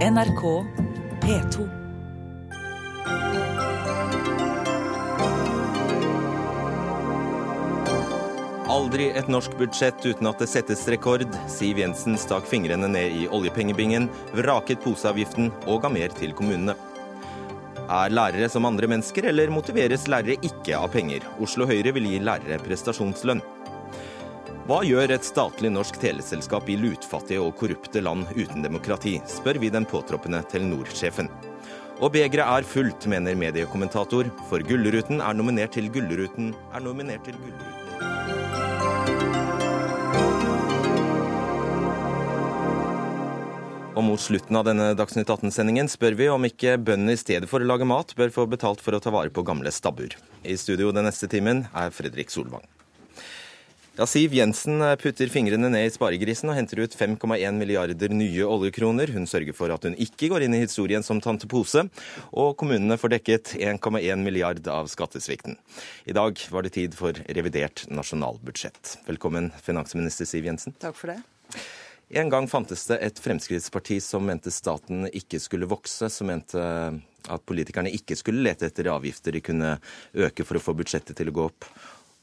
NRK P2. Aldri et norsk budsjett uten at det settes rekord. Siv Jensen stakk fingrene ned i oljepengebingen, vraket poseavgiften og ga mer til kommunene. Er lærere som andre mennesker, eller motiveres lærere ikke av penger? Oslo Høyre vil gi lærere prestasjonslønn. Hva gjør et statlig norsk teleselskap i lutfattige og korrupte land uten demokrati, spør vi den påtroppende Telenor-sjefen. Og begeret er fullt, mener mediekommentator, for Gullruten er nominert til Gullruten er nominert til Gullruten. Og mot slutten av denne Dagsnytt 18-sendingen spør vi om ikke bøndene i stedet for å lage mat, bør få betalt for å ta vare på gamle stabbur. I studio den neste timen er Fredrik Solvang. Ja, Siv Jensen putter fingrene ned i sparegrisen og henter ut 5,1 milliarder nye oljekroner. Hun sørger for at hun ikke går inn i historien som tante Pose, og kommunene får dekket 1,1 milliard av skattesvikten. I dag var det tid for revidert nasjonalbudsjett. Velkommen, finansminister Siv Jensen. Takk for det. En gang fantes det et Fremskrittsparti som mente staten ikke skulle vokse, som mente at politikerne ikke skulle lete etter avgifter de kunne øke for å få budsjettet til å gå opp.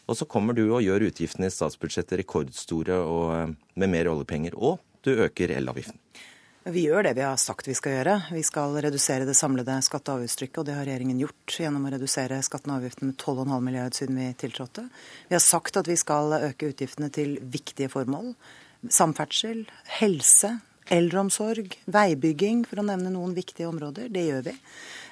Og så kommer du og gjør utgiftene i statsbudsjettet rekordstore og med mer oljepenger, og du øker elavgiften. Vi gjør det vi har sagt vi skal gjøre. Vi skal redusere det samlede skatte- og avgiftstrykket, og det har regjeringen gjort gjennom å redusere skatten og avgiften med 12,5 milliard siden vi tiltrådte. Vi har sagt at vi skal øke utgiftene til viktige formål samferdsel, helse, eldreomsorg, veibygging, for å nevne noen viktige områder. Det gjør vi.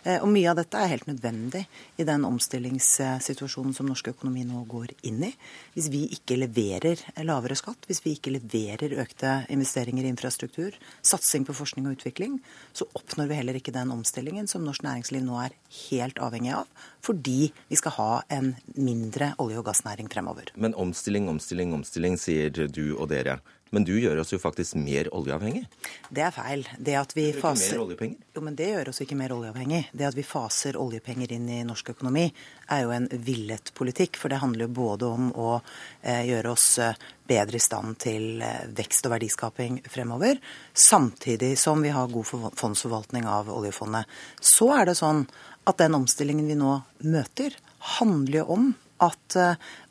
Og mye av dette er helt nødvendig i den omstillingssituasjonen som norsk økonomi nå går inn i. Hvis vi ikke leverer lavere skatt, hvis vi ikke leverer økte investeringer i infrastruktur, satsing på forskning og utvikling, så oppnår vi heller ikke den omstillingen som norsk næringsliv nå er helt avhengig av, fordi vi skal ha en mindre olje- og gassnæring fremover. Men omstilling, omstilling, omstilling, sier du og dere. Men du gjør oss jo faktisk mer oljeavhengig. Det er feil. Det at vi faser... Jo, men Det gjør oss ikke mer oljeavhengig. Det at vi faser oljepenger inn i norsk økonomi, er jo en villet politikk. For det handler jo både om å eh, gjøre oss eh, bedre i stand til eh, vekst og verdiskaping fremover, samtidig som vi har god fondsforvaltning av oljefondet. Så er det sånn at den omstillingen vi nå møter, handler jo om at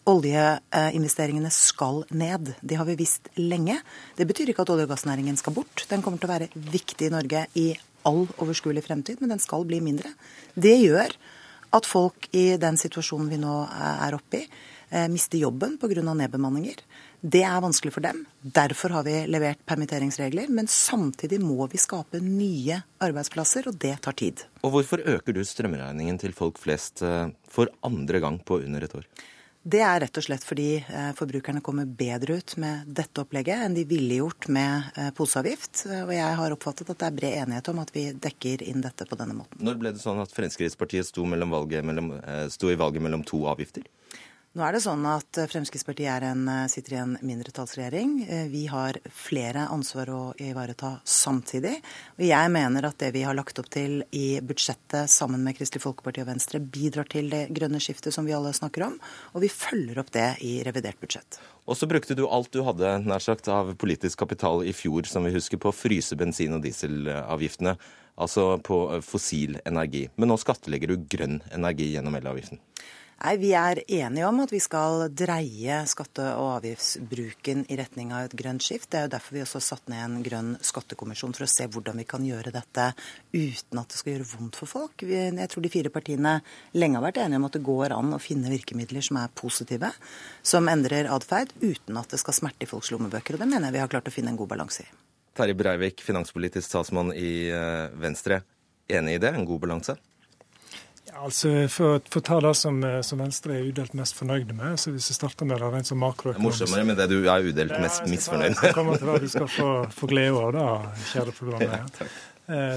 oljeinvesteringene skal ned. Det har vi visst lenge. Det betyr ikke at olje- og gassnæringen skal bort. Den kommer til å være viktig i Norge i all overskuelig fremtid, men den skal bli mindre. Det gjør at folk i den situasjonen vi nå er oppe i, mister jobben pga. nedbemanninger. Det er vanskelig for dem. Derfor har vi levert permitteringsregler. Men samtidig må vi skape nye arbeidsplasser, og det tar tid. Og hvorfor øker du strømregningen til folk flest for andre gang på under et år? Det er rett og slett fordi forbrukerne kommer bedre ut med dette opplegget enn de ville gjort med poseavgift. Og jeg har oppfattet at det er bred enighet om at vi dekker inn dette på denne måten. Når ble det sånn at Fremskrittspartiet sto, valget mellom, sto i valget mellom to avgifter? Nå er det sånn at Fremskrittspartiet en, sitter i en mindretallsregjering. Vi har flere ansvar å ivareta samtidig. Og jeg mener at det vi har lagt opp til i budsjettet sammen med Kristelig Folkeparti og Venstre, bidrar til det grønne skiftet som vi alle snakker om. Og vi følger opp det i revidert budsjett. Og så brukte du alt du hadde nær sagt, av politisk kapital i fjor, som vi husker, på å fryse bensin- og dieselavgiftene. Altså på fossil energi. Men nå skattlegger du grønn energi gjennom elavgiften. Nei, Vi er enige om at vi skal dreie skatte- og avgiftsbruken i retning av et grønt skift. Det er jo derfor vi også har satt ned en grønn skattekommisjon, for å se hvordan vi kan gjøre dette uten at det skal gjøre vondt for folk. Jeg tror de fire partiene lenge har vært enige om at det går an å finne virkemidler som er positive, som endrer atferd, uten at det skal smerte i folks lommebøker. Og det mener jeg vi har klart å finne en god balanse i. Terje Breivik, finanspolitisk talsmann i Venstre. Enig i det? En god balanse? Altså For å ta det som, som, Venstre er udelt mest fornøyde med, så hvis vi starter med det rent som makroøkonomisk Morsommere med det du er udelt mest misfornøyd med. Ja, til hva du skal få, få glede av, da, kjære programmet. Ja,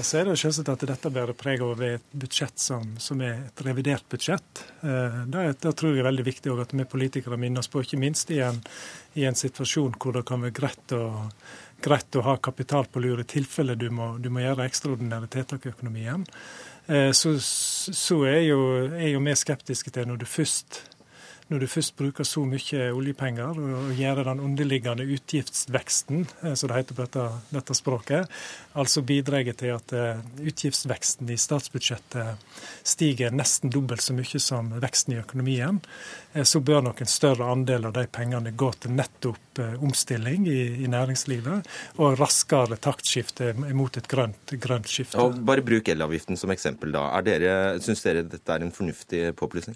så er det jo selvsagt at dette bærer preg av et budsjett som, som, er et revidert budsjett. Det, det tror jeg er veldig viktig at vi politikere minnes på, ikke minst i en, i en situasjon hvor det kan være greit å, greit å ha kapital på lur i tilfelle du må, du må gjøre ekstraordinære tiltak i økonomien. Så, så er, jo, jo vi skeptiske til når du først når du først bruker så mye oljepenger og gjør den underliggende utgiftsveksten, eh, som det heter på dette, dette språket, altså bidrar til at eh, utgiftsveksten i statsbudsjettet stiger nesten dobbelt så mye som veksten i økonomien, eh, så bør nok en større andel av de pengene gå til nettopp omstilling i, i næringslivet og raskere taktskifte mot et grønt, grønt skifte. Og bare Bruk elavgiften som eksempel. da. Er dere, Syns dere dette er en fornuftig påplussing?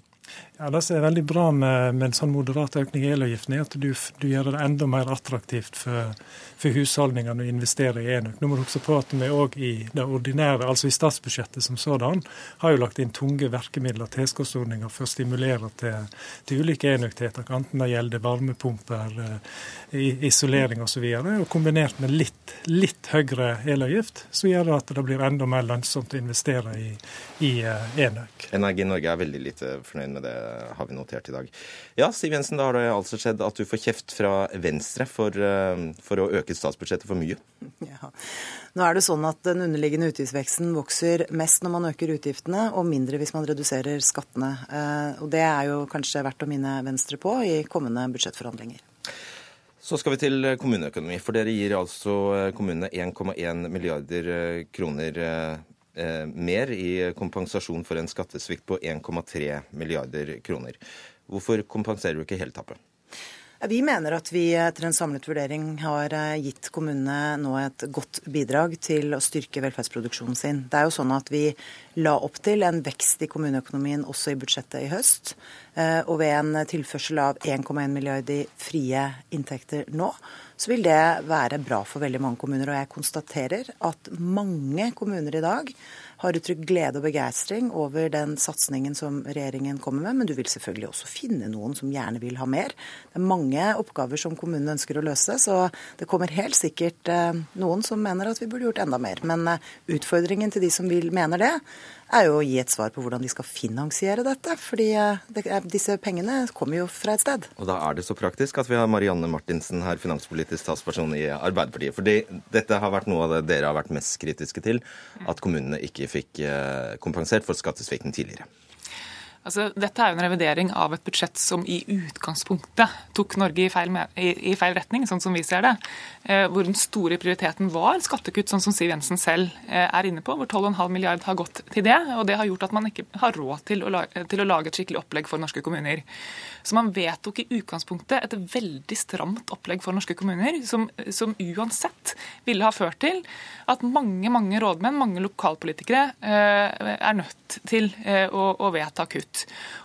Ja, Det som er veldig bra med, med en sånn moderat økning i elavgiften, er at du, du, gjør det enda mer attraktivt for, for husholdningene å investere i enøk. Nå må du huske på at vi òg i det ordinære, altså i statsbudsjettet som sådan, har jo lagt inn tunge virkemidler tilskuddsordninger for å stimulere til, til ulike enøktiltak, enten det gjelder varmepumper, eh, isolering osv. Og, så og kombinert med litt, litt høyere elavgift, så gjør det at det blir enda mer lønnsomt å investere i, i eh, enøk. Energi Norge er veldig lite fornøyd med det, har vi notert i dag. Ja, Siv Jensen, da har det altså skjedd at du får kjeft fra Venstre for, eh, for å øke statsbudsjettet for mye? Ja. Nå er det sånn at Den underliggende utgiftsveksten vokser mest når man øker utgiftene, og mindre hvis man reduserer skattene. Eh, og Det er jo kanskje verdt å minne Venstre på i kommende budsjettforhandlinger. Så skal vi til kommuneøkonomi. For dere gir altså kommunene 1,1 milliarder kroner Eh, mer i kompensasjon for en skattesvikt på 1,3 milliarder kroner. Hvorfor kompenserer du ikke hele tappet? Vi mener at vi etter en samlet vurdering har eh, gitt kommunene nå et godt bidrag til å styrke velferdsproduksjonen sin. Det er jo sånn at vi la opp til en vekst i kommuneøkonomien også i budsjettet i høst. Eh, og ved en tilførsel av 1,1 milliard i frie inntekter nå, så vil det være bra for veldig mange kommuner. Og jeg konstaterer at mange kommuner i dag har uttrykt glede og begeistring over den satsingen som regjeringen kommer med, men du vil selvfølgelig også finne noen som gjerne vil ha mer. Det er mange oppgaver som kommunene ønsker å løse, så det kommer helt sikkert eh, noen som mener at vi burde gjort enda mer. Men eh, utfordringen til de som vil, mener det, er jo å gi et svar på hvordan de skal finansiere dette. fordi det, disse pengene kommer jo fra et sted. Og da er det så praktisk at vi har Marianne Martinsen her, finanspolitisk talsperson i Arbeiderpartiet. Fordi dette har vært noe av det dere har vært mest kritiske til, at kommunene ikke fikk eh, kompensert for skattesvikten tidligere. Altså, dette er jo en revidering av et budsjett som i utgangspunktet tok Norge i feil, i, i feil retning, sånn som vi ser det. Eh, hvor den store prioriteten var skattekutt, sånn som Siv Jensen selv eh, er inne på. Hvor 12,5 milliard har gått til det. Og det har gjort at man ikke har råd til å, lage, til å lage et skikkelig opplegg for norske kommuner. Så man vedtok i utgangspunktet et veldig stramt opplegg for norske kommuner, som, som uansett ville ha ført til at mange, mange rådmenn, mange lokalpolitikere, eh, er nødt til å, å vedta kutt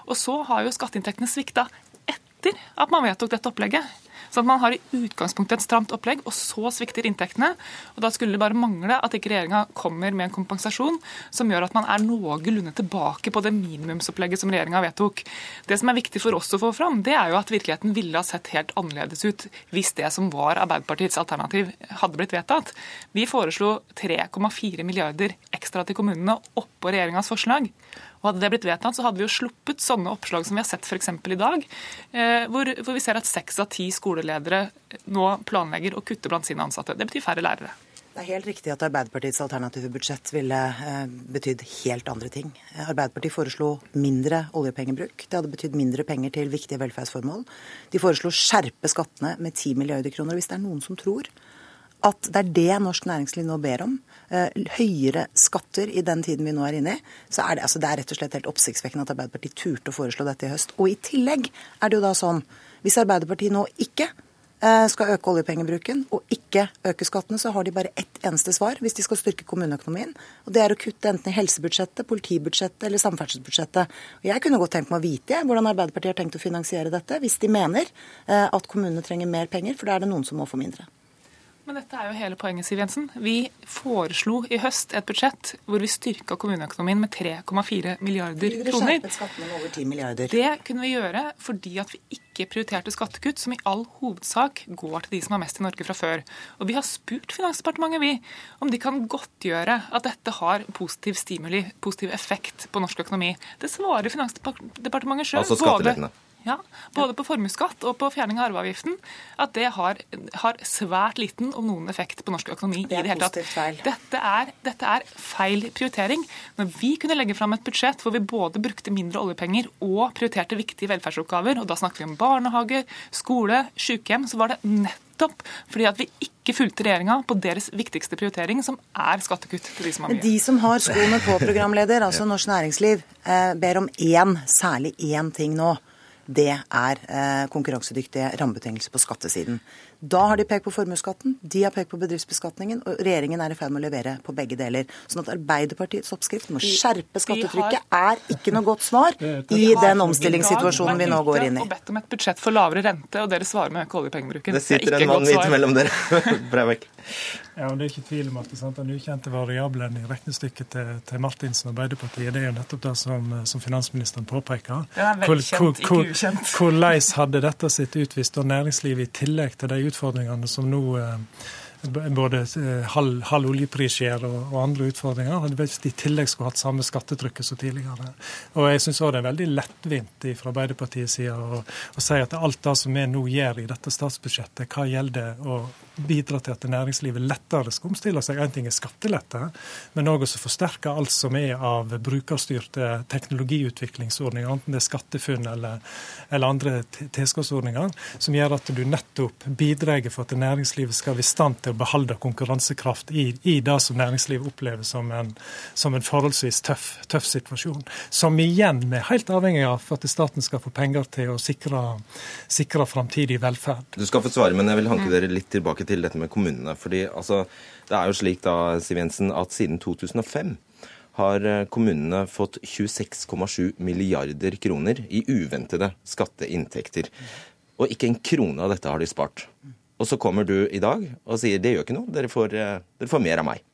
Og så har jo skatteinntektene svikta etter at man vedtok dette opplegget. Så at man har i utgangspunktet et stramt opplegg, og så svikter inntektene. Og Da skulle det bare mangle at ikke regjeringa kommer med en kompensasjon som gjør at man er noenlunde tilbake på det minimumsopplegget som regjeringa vedtok. Det som er viktig for oss å få fram, det er jo at virkeligheten ville ha sett helt annerledes ut hvis det som var Arbeiderpartiets alternativ hadde blitt vedtatt. Vi foreslo 3,4 milliarder ekstra til kommunene oppå regjeringas forslag. Og Hadde det blitt vedtatt, så hadde vi jo sluppet sånne oppslag som vi har sett f.eks. i dag, eh, hvor, hvor, vi ser at seks av ti skoleledere nå planlegger å kutte blant sine ansatte. Det betyr færre lærere. Det er helt riktig at Arbeiderpartiets alternative budsjett ville eh, betydd helt andre ting. Arbeiderpartiet foreslo mindre oljepengebruk. Det hadde betydd mindre penger til viktige velferdsformål. De foreslo å skjerpe skattene med 10 milliarder kroner. Hvis det er noen som tror at det er det norsk næringsliv nå ber om, høyere skatter i den tiden vi nå er inne i, så er det, altså det er rett og slett helt oppsiktsvekkende at Arbeiderpartiet turte å foreslå dette i høst. Og i tillegg er det jo da sånn, hvis Arbeiderpartiet nå ikke eh, skal øke oljepengebruken og ikke øke skattene, så har de bare ett eneste svar hvis de skal styrke kommuneøkonomien. Og det er å kutte enten i helsebudsjettet, politibudsjettet eller samferdselsbudsjettet. Og jeg kunne godt tenkt meg å vite hvordan Arbeiderpartiet har tenkt å finansiere dette, hvis de mener eh, at kommunene trenger mer penger, for da er det noen som må få mindre. Men dette er jo hele poenget, Siv Jensen. Vi foreslo i høst et budsjett hvor vi styrka kommuneøkonomien med 3,4 milliarder kroner. Milliarder. Det kunne vi gjøre fordi at vi ikke prioriterte skattekutt, som i all hovedsak går til de som har mest i Norge fra før. Og vi har spurt Finansdepartementet, vi, om de kan godtgjøre at dette har positiv stimuli, positiv effekt på norsk økonomi. Det svarer Finansdepartementet sjøl. Altså skattelettene? Ja, både på formuesskatt og på fjerning av arveavgiften, at det har, har, svært liten, om noen, effekt på norsk økonomi. Det er i det hele tatt. feil. Dette er, dette er feil prioritering. Når vi kunne legge fram et budsjett hvor vi både brukte mindre oljepenger og prioriterte viktige velferdsoppgaver, og da snakker vi om barnehager, skole, sykehjem, så var det nettopp fordi at vi ikke fulgte regjeringa på deres viktigste prioritering, som er skattekutt til de som har mye. de som har skoene på, programleder, altså norsk næringsliv, eh, ber om én, særlig én ting nå. Det er eh, konkurransedyktige rammebetingelser på skattesiden. Da har de pekt på formuesskatten, de har pekt på bedriftsbeskatningen, og regjeringen er i ferd med å levere på begge deler. Sånn at Arbeiderpartiets oppskrift med å skjerpe skattetrykket er ikke noe godt svar i den omstillingssituasjonen vi nå går inn i. Og bedt om et budsjett for lavere rente, og dere svarer med å øke oljepengebruken. Det sitter det en mann midt mellom dere. Breivik. Ja, og Det er ikke tvil om at sant, den ukjente variabelen i regnestykket til, til Martinsen og Arbeiderpartiet, det er jo nettopp det som, som finansministeren påpeker. Er. Hvordan hadde dette sett ut hvis da næringslivet i tillegg til de utfordringene som nå eh, både eh, halv, halv oljeprisskjær og, og andre utfordringer, hvis de i tillegg skulle hatt samme skattetrykket som tidligere. Og jeg syns òg det er veldig lettvint fra Arbeiderpartiets side å, å si at alt det som vi nå gjør i dette statsbudsjettet, hva gjelder å bidra til at næringslivet lettere skal omstille seg. En ting er skattelette, men òg å forsterke alt som er av brukerstyrte teknologiutviklingsordninger, enten det er SkatteFUNN eller, eller andre tilskuddsordninger, som gjør at du nettopp bidrar for at næringslivet skal være i stand til å beholde konkurransekraft i, i det som næringslivet opplever som en, som en forholdsvis tøff, tøff situasjon. Som igjen vi er helt avhengig av for at staten skal få penger til å sikre, sikre framtidig velferd. Du skal få svare, men jeg vil hanke dere litt tilbake til dette med kommunene. fordi altså, Det er jo slik da, Siv Jensen, at siden 2005 har eh, kommunene fått 26,7 milliarder kroner i uventede skatteinntekter. Og ikke en krone av dette har de spart. Og så kommer du i dag og sier det gjør ikke noe, dere får, eh, dere får mer av meg.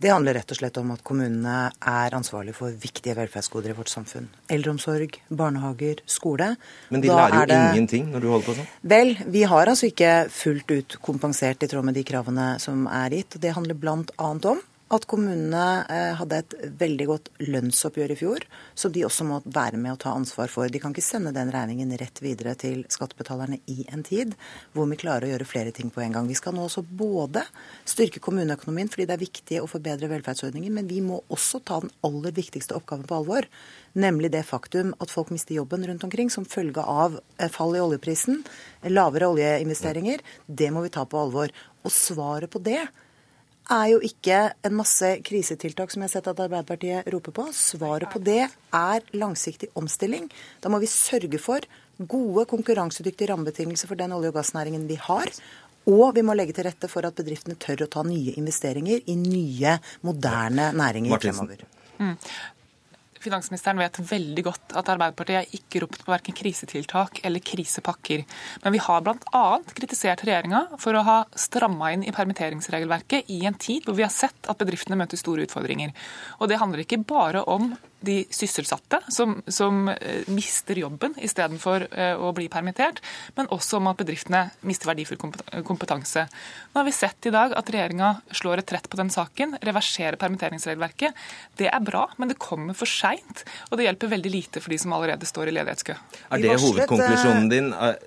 Det handler rett og slett om at kommunene er ansvarlig for viktige velferdsgoder i vårt samfunn. Eldreomsorg, barnehager, skole. Men de Da lærer jo det- ingenting når du holder på sånn. Vel, vi har altså ikke fullt ut kompensert i tråd med de kravene som er gitt. og Det handler bl.a. om at kommunene eh, hadde et veldig godt lønnsoppgjør i fjor, som de også må være med å ta ansvar for. De kan ikke sende den regningen rett videre til skattebetalerne i en tid hvor vi klarer å gjøre flere ting på en gang. Vi skal nå også både styrke kommuneøkonomien fordi det er viktig å forbedre velferdsordninger, men vi må også ta den aller viktigste oppgaven på alvor. Nemlig det faktum at folk mister jobben rundt omkring som følge av eh, fall i oljeprisen, lavere oljeinvesteringer. Det må vi ta på alvor. Og svaret på det er jo ikke en masse krisetiltak som jeg har sett at Arbeiderpartiet roper på. Svaret på det er langsiktig omstilling. Da må vi sørge for gode, konkurransedyktige rammebetingelser for den olje- og gassnæringen vi har. Og vi må legge til rette for at bedriftene tør å ta nye investeringer i nye, moderne næringer Martinsen. fremover. Finansministeren vet veldig godt at Arbeiderpartiet har ikke ropt på verken krisetiltak eller krisepakker. Men vi har bl.a. kritisert regjeringa for å ha stramma inn i permitteringsregelverket i en tid hvor vi har sett at bedriftene møter store utfordringer. Og det handler ikke bare om de sysselsatte som, som eh, mister jobben istedenfor eh, å bli permittert, men også om at bedriftene mister verdifull kompetanse. Nå har vi sett i dag at regjeringa slår et trett på den saken, reverserer permitteringsregelverket. Det er bra, men det kommer for seint, og det hjelper veldig lite for de som allerede står i ledighetskø. Er det hovedkonklusjonen din? Er-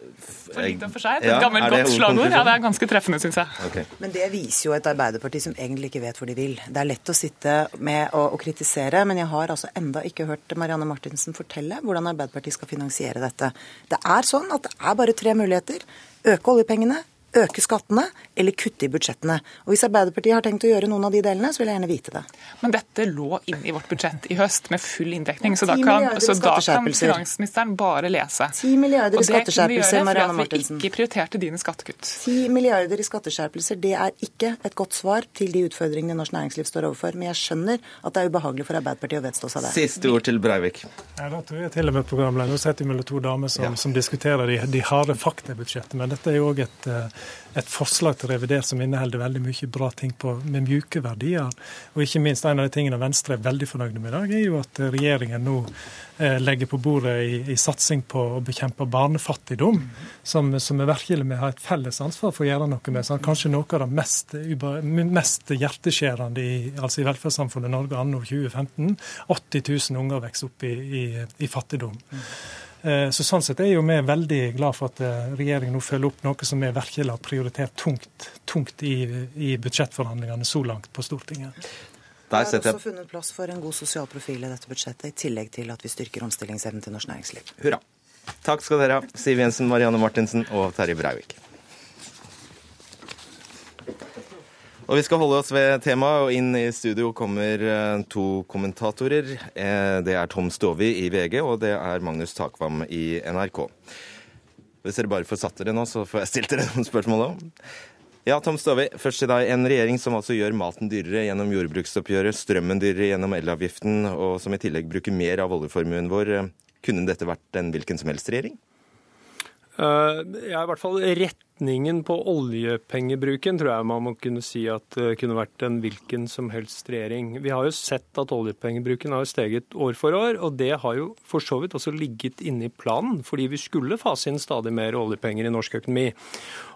For lite og for seint. Et gammelt ja, det godt slagord. Ja, det er ganske treffende, syns jeg. Okay. Men det viser jo et Arbeiderparti som egentlig ikke vet hvor de vil. Det er lett å sitte med og, og kritisere, men jeg har altså enda ikke hørt Marianne Martinsen fortelle hvordan Arbeiderpartiet skal finansiere dette. Det er sånn at det er bare tre muligheter. Øke oljepengene, øke skattene eller kutte i budsjettene. Og Hvis Arbeiderpartiet har tenkt å gjøre noen av de delene, så vil jeg gjerne vite det. Men dette lå inn i vårt budsjett i høst med full inndekning, så da kan, så da kan finansministeren bare lese. 10 milliarder i Og det kunne vi gjøre fordi at vi ikke prioriterte dine skattekutt. 10 milliarder i skatteskjerpelser, det er ikke et godt svar til de utfordringene norsk næringsliv står overfor. Men jeg skjønner at det er ubehagelig for Arbeiderpartiet å vedstå seg det. Siste ord til Breivik. Ja, da tror jeg til og med programlederen sitter mellom to damer som, Ja. som diskuterer de, de harde faktabudsjettene. Men dette er jo òg et, eh, et forslag til revidert som inneholder veldig mye bra ting på, med mjuke verdier. Og ikke minst en av de tingene Venstre er veldig fornøyd med i dag, er jo at regjeringen nå eh, legger på bordet i, i satsing på å bekjempe barnefattigdom, som, som vi virkelig vi har et felles ansvar for å gjøre noe med. Så kanskje noe av det mest, mest hjerteskjærende i, altså i velferdssamfunnet Norge anno 2015. 80 000 unger vokser opp i, i, i fattigdom. Så Sånn sett er jo vi veldig glad for at regjeringen nå følger opp noe som vi virkelig har prioritert tungt, tungt i, i budsjettforhandlingene så langt på Stortinget. Der Det er også funnet plass for en god sosial profil i dette budsjettet, i tillegg til at vi styrker omstillingsevnen til norsk næringsliv. Hurra. Takk skal dere ha, Siv Jensen, Marianne Martinsen og Terje Breivik. Og Vi skal holde oss ved temaet, og inn i studio kommer eh, to kommentatorer. Eh, det er Tom Stovi i VG, og det er Magnus Takvam i NRK. Hvis dere bare får satt dere nå, så får jeg stilt dere noen spørsmål òg. Ja, Tom Stovi, først til deg. En regjering som altså gjør maten dyrere gjennom jordbruksoppgjøret, strømmen dyrere gjennom elavgiften, og som i tillegg bruker mer av oljeformuen vår. Eh, kunne dette vært en hvilken som helst regjering? Uh, ja, i hvert fall retningen på oljepengebruken tror jeg man må kunne si at det kunne vært en hvilken som helst regjering. Vi har jo sett at oljepengebruken har steget år for år, og det har jo for så vidt også ligget inne i planen, fordi vi skulle fase inn stadig mer oljepenger i norsk økonomi.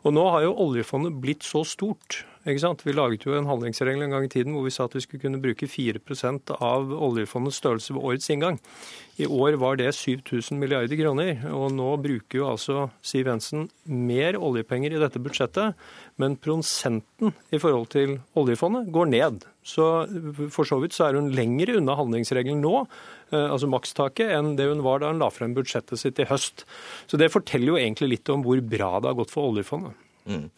Og nå har jo oljefondet blitt så stort ikke sant? Vi laget jo en handlingsregel en gang i tiden hvor vi sa at vi skulle kunne bruke 4% av oljefondets størrelse ved årets inngang. I år var det 7000 milliarder kroner. Og nå bruker jo altså Siv Jensen mer oljepenger i dette budsjettet, men prosenten i forhold til oljefondet går ned. Så for så vidt så er hun lenger unna handlingsregelen nå, eh, altså makstaket, enn det hun var da hun la frem budsjettet sitt i høst. Så det forteller jo egentlig litt om hvor bra det har gått for oljefondet. Mm.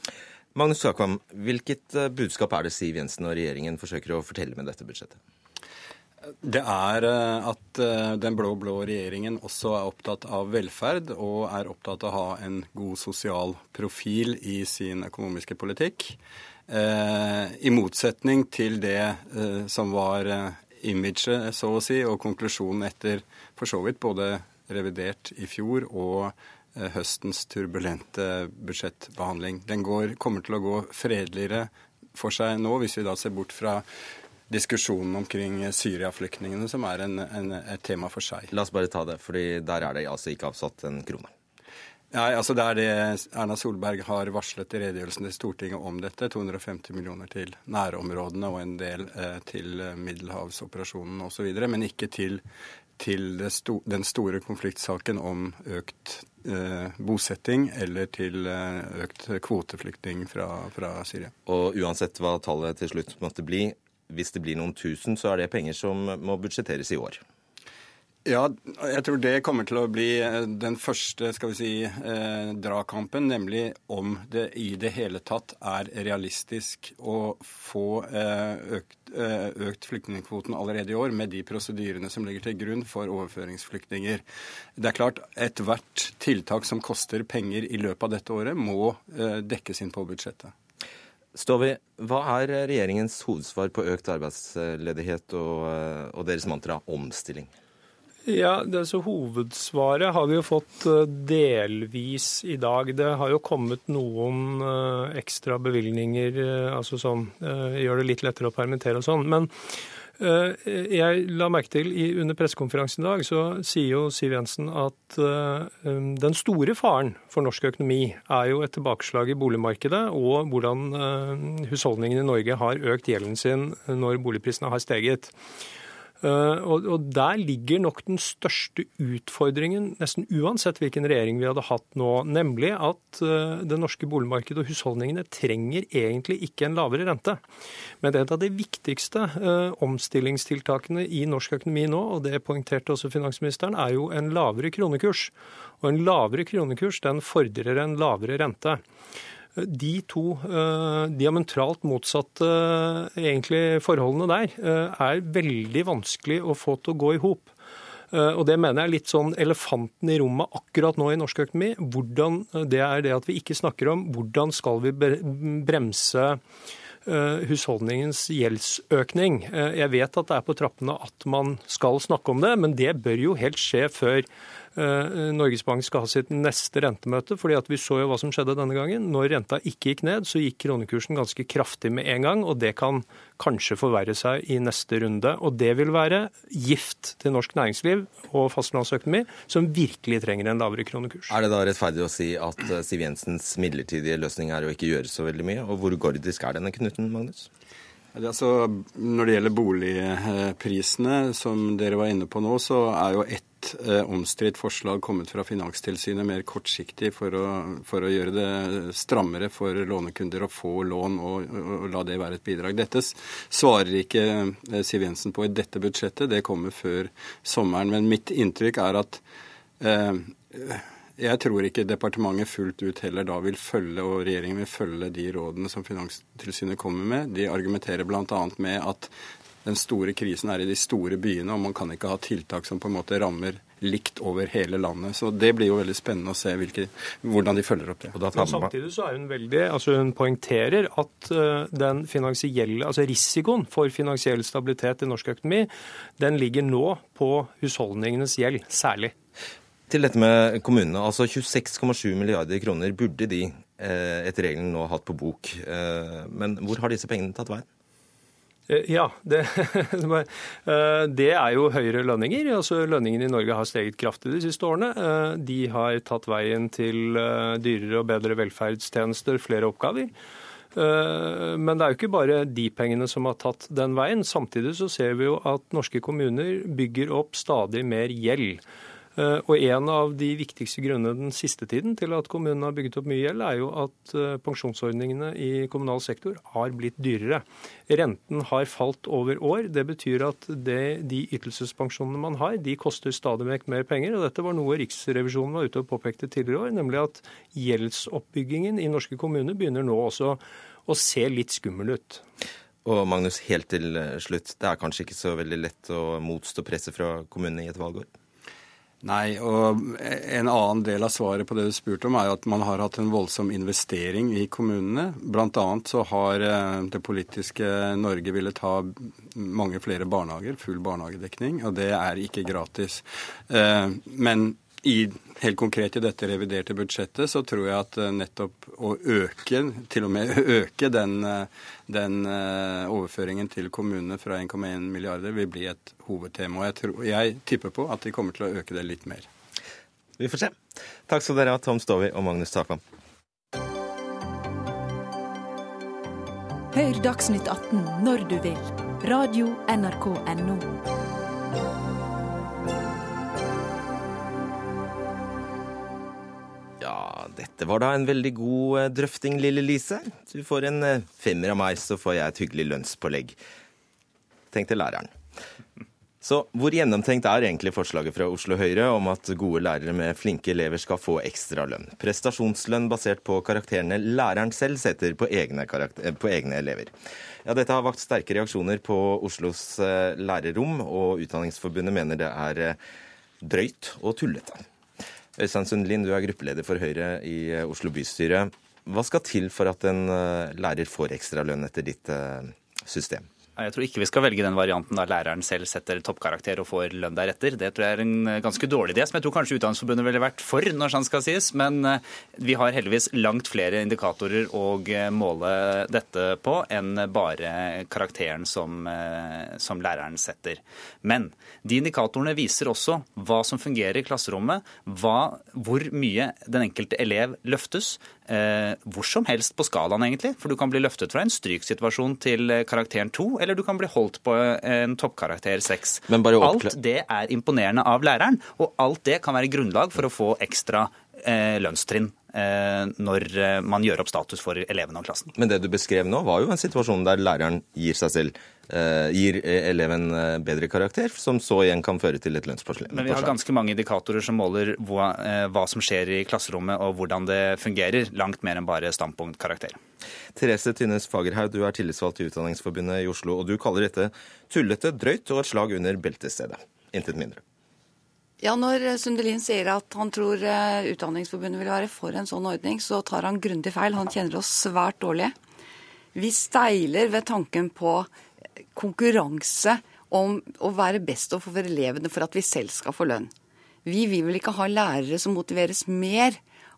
Magnus Takvam, hvilket eh, budskap er det Siv Jensen og regjeringen forsøker å fortelle med dette budsjettet? Det er eh, at eh, den blå-blå regjeringen også er opptatt av velferd, og er opptatt av å ha en god sosial profil i sin økonomiske politikk. I motsetning til det som var imaget, så å si, og konklusjonen etter for så vidt både revidert i fjor og høstens turbulente budsjettbehandling. Den går, kommer til å gå fredeligere for seg nå, hvis vi da ser bort fra diskusjonen omkring Syria-flyktningene, som er en, en, et tema for seg. La oss bare ta det, fordi der er det altså ikke avsatt en krone. Nei, altså Det er det Erna Solberg har varslet i redegjørelsen til Stortinget om dette. 250 millioner til nærområdene og en del eh, til middelhavsoperasjonen osv. Men ikke til, til sto, den store konfliktsaken om økt Eh, bosetting eller til eh, økt kvoteflyktning fra, fra Syria. Og uansett hva tallet til slutt måtte bli, hvis det blir noen tusen, så er det penger som må budsjetteres i år. Ja, jeg tror det kommer til å bli eh, den første skal vi si, eh, dragkampen, nemlig om det i det hele tatt er realistisk å få eh, økt, eh, økt flyktningkvoten allerede i år, med de prosedyrene som ligger til grunn for overføringsflyktninger. Det er klart, ethvert tiltak som koster penger i løpet av dette året, må eh, dekkes inn på budsjettet. Stovi, hva er regjeringens hovedsvar på økt arbeidsledighet og, og deres mantra omstilling? Ja, det, så Hovedsvaret har vi jo fått eh, delvis i dag. Det har jo kommet noen uh, ekstra bevilgninger uh, altså uh, gjør det litt lettere å permittere og sånn. Men jeg la merke til under pressekonferansen i dag, så sier jo Siv Jensen at um, den store faren for norsk økonomi er jo et tilbakeslag i boligmarkedet og hvordan husholdningene i Norge har økt gjelden sin når boligprisene har steget. Eh, og Der ligger nok den største utfordringen, nesten uansett hvilken regjering vi hadde hatt nå. Nemlig at eh, det norske boligmarkedet og husholdningene trenger egentlig ikke en lavere rente. Men det er et av de viktigste eh, omstillingstiltakene i norsk økonomi nå, og det poengterte også finansministeren, er jo en lavere kronekurs. Og en lavere kronekurs den fordrer en lavere rente. De to uh, diametralt motsatte uh, egentlig forholdene der uh, er veldig vanskelig å få til å gå i hop. Og Det mener jeg er litt sånn elefanten i rommet akkurat nå i norsk økonomi. Hvordan, det er det at vi ikke snakker om hvordan skal vi bremse husholdningens gjeldsøkning. Jeg vet at det er på trappene at man skal snakke om det, men det bør jo helt skje før Eh, Norges Bank skal ha sitt neste rentemøte. fordi at Vi så jo hva som skjedde denne gangen. Når renta ikke gikk ned, så gikk kronekursen ganske kraftig med en gang. og Det kan kanskje forverre seg i neste runde. og Det vil være gift til norsk næringsliv og fastlandsøkonomi, som virkelig trenger en lavere kronekurs. Er det da rettferdig å si at eh, Siv Jensens midlertidige løsning er å ikke gjøre så veldig mye? Og hvor gordisk er denne knuten, Magnus? Altså, når det gjelder boligprisene, som dere var inne på nå, så er jo ett litt eh, omstridt forslag kommet fra Finanstilsynet mer kortsiktig for å, for å, gjøre det strammere for lånekunder å få lån og, og, la det være et bidrag. Dette svarer ikke eh, Siv Jensen på i dette budsjettet, det kommer før sommeren. Men mitt inntrykk er at eh, jeg tror ikke departementet fullt ut heller da vil følge, og regjeringen vil følge de rådene som Finanstilsynet kommer med. De argumenterer bl.a. med at den store krisen er i de store byene, og man kan ikke ha tiltak som på en måte rammer likt over hele landet. Så Det blir jo veldig spennende å se hvilke, hvordan de følger opp det. Men samtidig så er hun veldig, altså hun poengterer at uh, den finansielle, altså risikoen for finansiell stabilitet i norsk økonomi, den ligger nå på husholdningenes gjeld særlig. Til dette med kommunene. altså 26,7 milliarder kroner burde de eh, etter reglene nå hatt på bok. Eh, men hvor har disse pengene tatt veien? Eh, ja, det, det, er jo høyere lønninger. Altså Lønningene i Norge har steget kraftig de siste årene. De har tatt veien til dyrere og bedre velferdstjenester, flere oppgaver. Men det er jo ikke bare de pengene som har tatt den veien. Samtidig så ser vi jo at norske kommuner bygger opp stadig mer gjeld. Eh, og En av de viktigste grunnene den siste tiden til at kommunene har bygget opp mye gjeld, er jo at eh, pensjonsordningene i kommunal sektor har blitt dyrere. Renten har falt over år. Det betyr at det, de ytelsespensjonene man har, de koster stadig vekk mer penger. og Dette var noe Riksrevisjonen var ute og påpekte tidligere år, nemlig at gjeldsoppbyggingen i norske kommuner begynner nå også å se litt skummel ut. Og Magnus, helt til slutt. Det er kanskje ikke så veldig lett å motstå presset fra kommunene i et valgår? Nei, og en annen del av svaret på det du spurte om, er at man har hatt en voldsom investering i kommunene. Blant annet så har eh, det politiske Norge villet ha mange flere barnehager, full barnehagedekning, og det er ikke gratis. Eh, men i, helt konkret i dette reviderte budsjettet så tror jeg at eh, nettopp å øke, til og med øke den, eh, den eh, overføringen til kommunene fra 1,1 milliarder vil bli et hovedtema. Og jeg, tror, jeg tipper på at de kommer til å øke det litt mer. Vi får se. Takk skal dere ha, Tom Stovi og Magnus Takvam. Hør Dagsnytt 18 når du vil. Radio NRK Radio.nrk.no. Dette var da en veldig god eh, drøfting, lille Lise. Du får en eh, femmer av meg, så får jeg et hyggelig lønnspålegg. Tenkte læreren. Så hvor gjennomtenkt er egentlig forslaget fra Oslo Høyre om at gode lærere med flinke elever skal få ekstra lønn? Prestasjonslønn basert på karakterene læreren selv setter på egne, på egne elever. Ja, Dette har vakt sterke reaksjoner på Oslos eh, lærerrom, og Utdanningsforbundet mener det er drøyt og tullete. Øystein Sundlin, du er gruppeleder for Høyre i eh, Oslo bystyre. Hva skal til for at en eh, lærer får ekstra lønn etter ditt eh, system? Jeg tror ikke vi skal velge den varianten der læreren selv setter toppkarakter og får lønn deretter. Det tror jeg er en ganske dårlig idé, som jeg tror kanskje Utdanningsforbundet ville vært for, når sånn skal sies. Men eh, vi har heldigvis langt flere indikatorer å eh, måle dette på enn bare karakteren som, eh, som læreren setter. Men de indikatorene viser også hva som fungerer i klasserommet, hva, hvor mye den enkelte elev løftes, eh, hvor som helst på skalaen, egentlig. For du kan bli løftet fra en stryksituasjon til eh, karakteren 2, eller du kan bli holdt på en toppkarakter 6. Alt det er imponerende av læreren, og alt det kan være grunnlag for å få ekstra eh, lønnstrinn eh, når eh, man gjør opp status for elevene og klassen. Men det du beskrev nå, var jo en situasjon der læreren gir seg selv Eh, gir eleven eh, bedre karakter, som så igjen kan føre til et lønnspåslag. Men vi har ganske mange indikatorer som måler hva, eh, hva, som skjer i klasserommet og hvordan det fungerer, langt mer enn bare standpunktkarakter. Therese Tynnes Fagerhaug, du er tillitsvalgt i Utdanningsforbundet i Oslo, og du kaller dette tullete, drøyt og et slag under beltestedet. Intet mindre. Ja, Når Sundelin sier at han tror Utdanningsforbundet vil være for en sånn ordning, så tar han grundig feil. Han kjenner oss svært dårlig. Vi steiler ved tanken på konkurranse om å være best for elevene for at vi selv skal få lønn. Vi vil vel ikke ha lærere som motiveres mer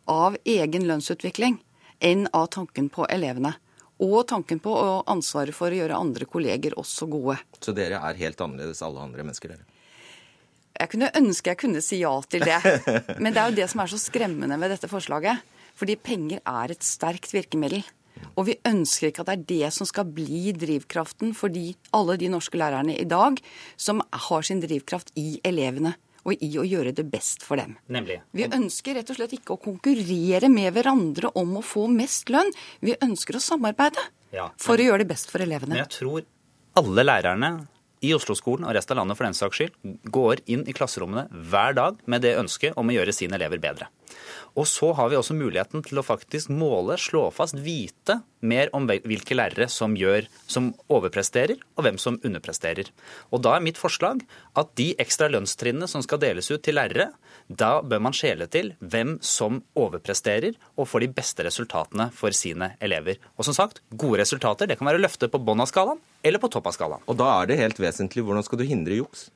av egen lønnsutvikling enn av tanken på elevene. Og tanken på og ansvaret for å gjøre andre kolleger også gode. Så dere er helt annerledes alle andre mennesker, dere? Jeg kunne ønske jeg kunne si ja til det. Men det er jo det som er så skremmende ved dette forslaget. Fordi penger er et sterkt virkemiddel. Og vi ønsker ikke at det er det som skal bli drivkraften for de, alle de norske lærerne i dag som har sin drivkraft i elevene. og i å gjøre det best for dem. Nemlig. Vi ønsker rett og slett ikke å konkurrere med hverandre om å få mest lønn. Vi ønsker å samarbeide Ja, for å gjøre det best for elevene. Men jeg tror alle lærerne i Oslo-skolen og resten av landet for den saks skyld går inn i klasserommene hver dag med det ønsket om å gjøre sine elever bedre. Og så har vi også muligheten til å faktisk måle, slå fast, vite mer om hvilke lærere som, gjør, som overpresterer, og hvem som underpresterer. Og da er mitt forslag at de ekstra lønnstrinnene som skal deles ut til lærere, da bør man skjele til hvem som overpresterer og får de beste resultatene for sine elever. Og som sagt, gode resultater det kan være løftet på bånn av skalaen eller på topp av skalaen. Og da er det helt vesentlig hvordan skal du hindre juks?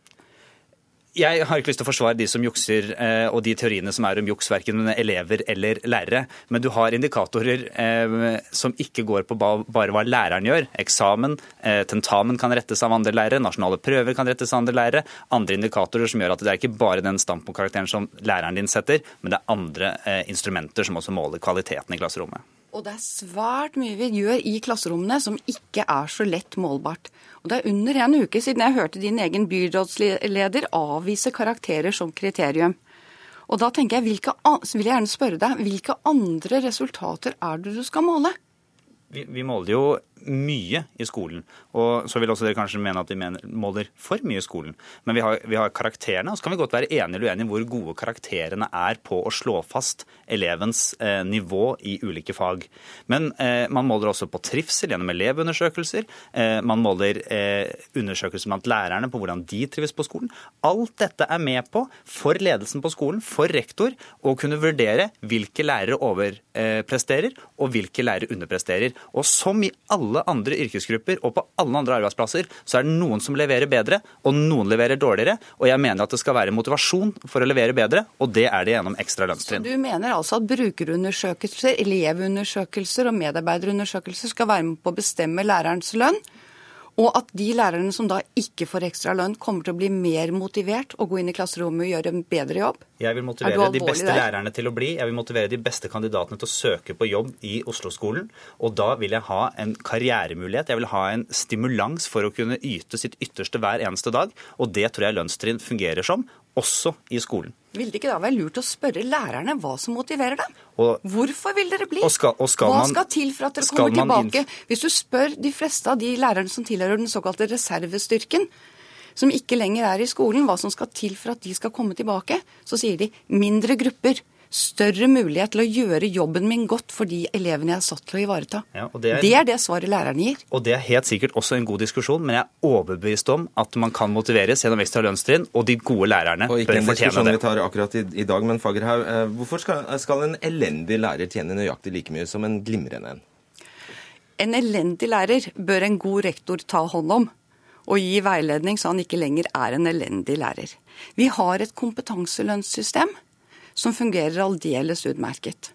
Jeg har ikke lyst til å forsvare de som jukser, eh, og de teoriene som er om juks, verken elever eller lærere. Men du har indikatorer eh, som ikke går på bare hva læreren gjør. Eksamen, eh, tentamen kan rettes av andre lærere, nasjonale prøver kan rettes av andre lærere. Andre indikatorer som gjør at det er ikke bare den standpunktkarakteren som læreren din setter, men det er andre instrumenter som også måler kvaliteten i klasserommet. Og det er svært mye vi gjør i klasserommene som ikke er så lett målbart. Og det er under en uke siden jeg hørte din egen byrådsleder avvise karakterer som kriterium. Og da tenker jeg, hvilke, vil jeg gjerne spørre deg, hvilke andre resultater er det du skal måle? Vi, vi måler jo mye i skolen. Og så vil også dere kanskje mene at vi mener, måler for mye i skolen. Men vi har, vi har karakterene, og så kan vi godt være enige eller uenige hvor gode karakterene er på å slå fast elevens eh, nivå i ulike fag. Men eh, man måler også på trivsel gjennom elevundersøkelser. Eh, man måler eh, undersøkelser blant lærerne på hvordan de trives på skolen. Alt dette er med på, for ledelsen på skolen, for rektor, å kunne vurdere hvilke lærere overpresterer og hvilke lærere underpresterer. Og som i alle andre yrkesgrupper og på alle andre arbeidsplasser, så er det noen som leverer bedre, og noen leverer dårligere. Og jeg mener at det skal være motivasjon for å levere bedre, og det er det gjennom ekstra lønnstrinn. Du mener altså at brukerundersøkelser, elevundersøkelser og medarbeiderundersøkelser skal være med på å bestemme lærerens lønn? Og at de lærerne som da ikke får ekstra lønn, kommer til å bli mer motivert og gå inn i klasserommet og gjøre en bedre jobb? Jeg vil Er motivere de beste der? lærerne til å bli. Jeg vil motivere de beste kandidatene til å søke på jobb i Oslo-skolen. Og da vil jeg ha en karrieremulighet. Jeg vil ha en stimulans for å kunne yte sitt ytterste hver eneste dag. Og det tror jeg lønnstrinn fungerer som, også i skolen. Vil det ikke da være lurt å spørre lærerne hva som motiverer dem? Og- Hvorfor vil dere bli? Og skal- og skal hva man- skal til for at dere kommer tilbake? Hvis du spør de fleste av de lærerne som tilhører den såkalte reservestyrken, som ikke lenger er i skolen, hva som skal til for at de skal komme tilbake, så sier de mindre grupper. Større mulighet til å gjøre jobben min godt for de elevene jeg er satt til å ivareta. Ja, og det er- det er det svaret lærerne gir. Og det er helt sikkert også en god diskusjon, men jeg er overbevist om at man kan motiveres gjennom ekstra lønnstrinn, og de gode lærerne Og ikke en fortjene diskusjon vi tar akkurat i, i dag, men Fagerhaug, eh, hvorfor skal, skal en elendig lærer tjene nøyaktig like mye som en glimrende en? En elendig lærer bør en god rektor ta hånd om og gi veiledning så han ikke lenger er en elendig lærer. Vi har et kompetanselønnssystem som fungerer aldeles utmerket.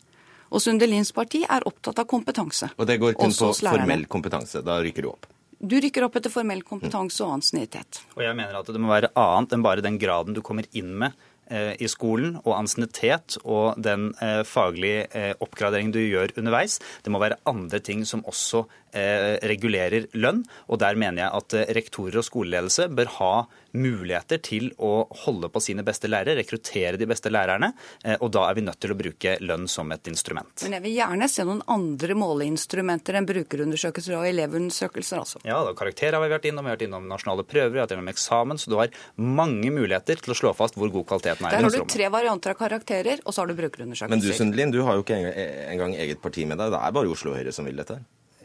Og Sundelins parti er opptatt av kompetanse. Og det går kun på formell kompetanse. Da rykker du opp. Du rykker opp etter formell kompetanse og ansiennitet. Og jeg mener at det må være annet enn bare den graden du kommer inn med eh, i skolen, og ansiennitet og den eh, faglige eh, oppgraderingen du gjør underveis. Det må være andre ting som også regulerer lønn. Og der mener jeg at eh, rektorer og skoleledelse bør ha muligheter til å holde på sine beste lærere, rekruttere de beste lærerne. eh, Og da er vi nødt til å bruke lønn som et instrument. Men jeg vil gjerne se noen andre måleinstrumenter enn brukerundersøkelser og elevundersøkelser, altså. Ja, da, karakterer har vi vært innom, vi har vært innom nasjonale prøver, vi har vært innom eksamen, så du har mange muligheter til å slå fast hvor god kvaliteten er Der har du tre varianter av karakterer, og så har du brukerundersøkelser. Men du Sundelin, du har jo ikke engang, engang eget parti med deg. Det er bare Oslo Høyre som vil dette.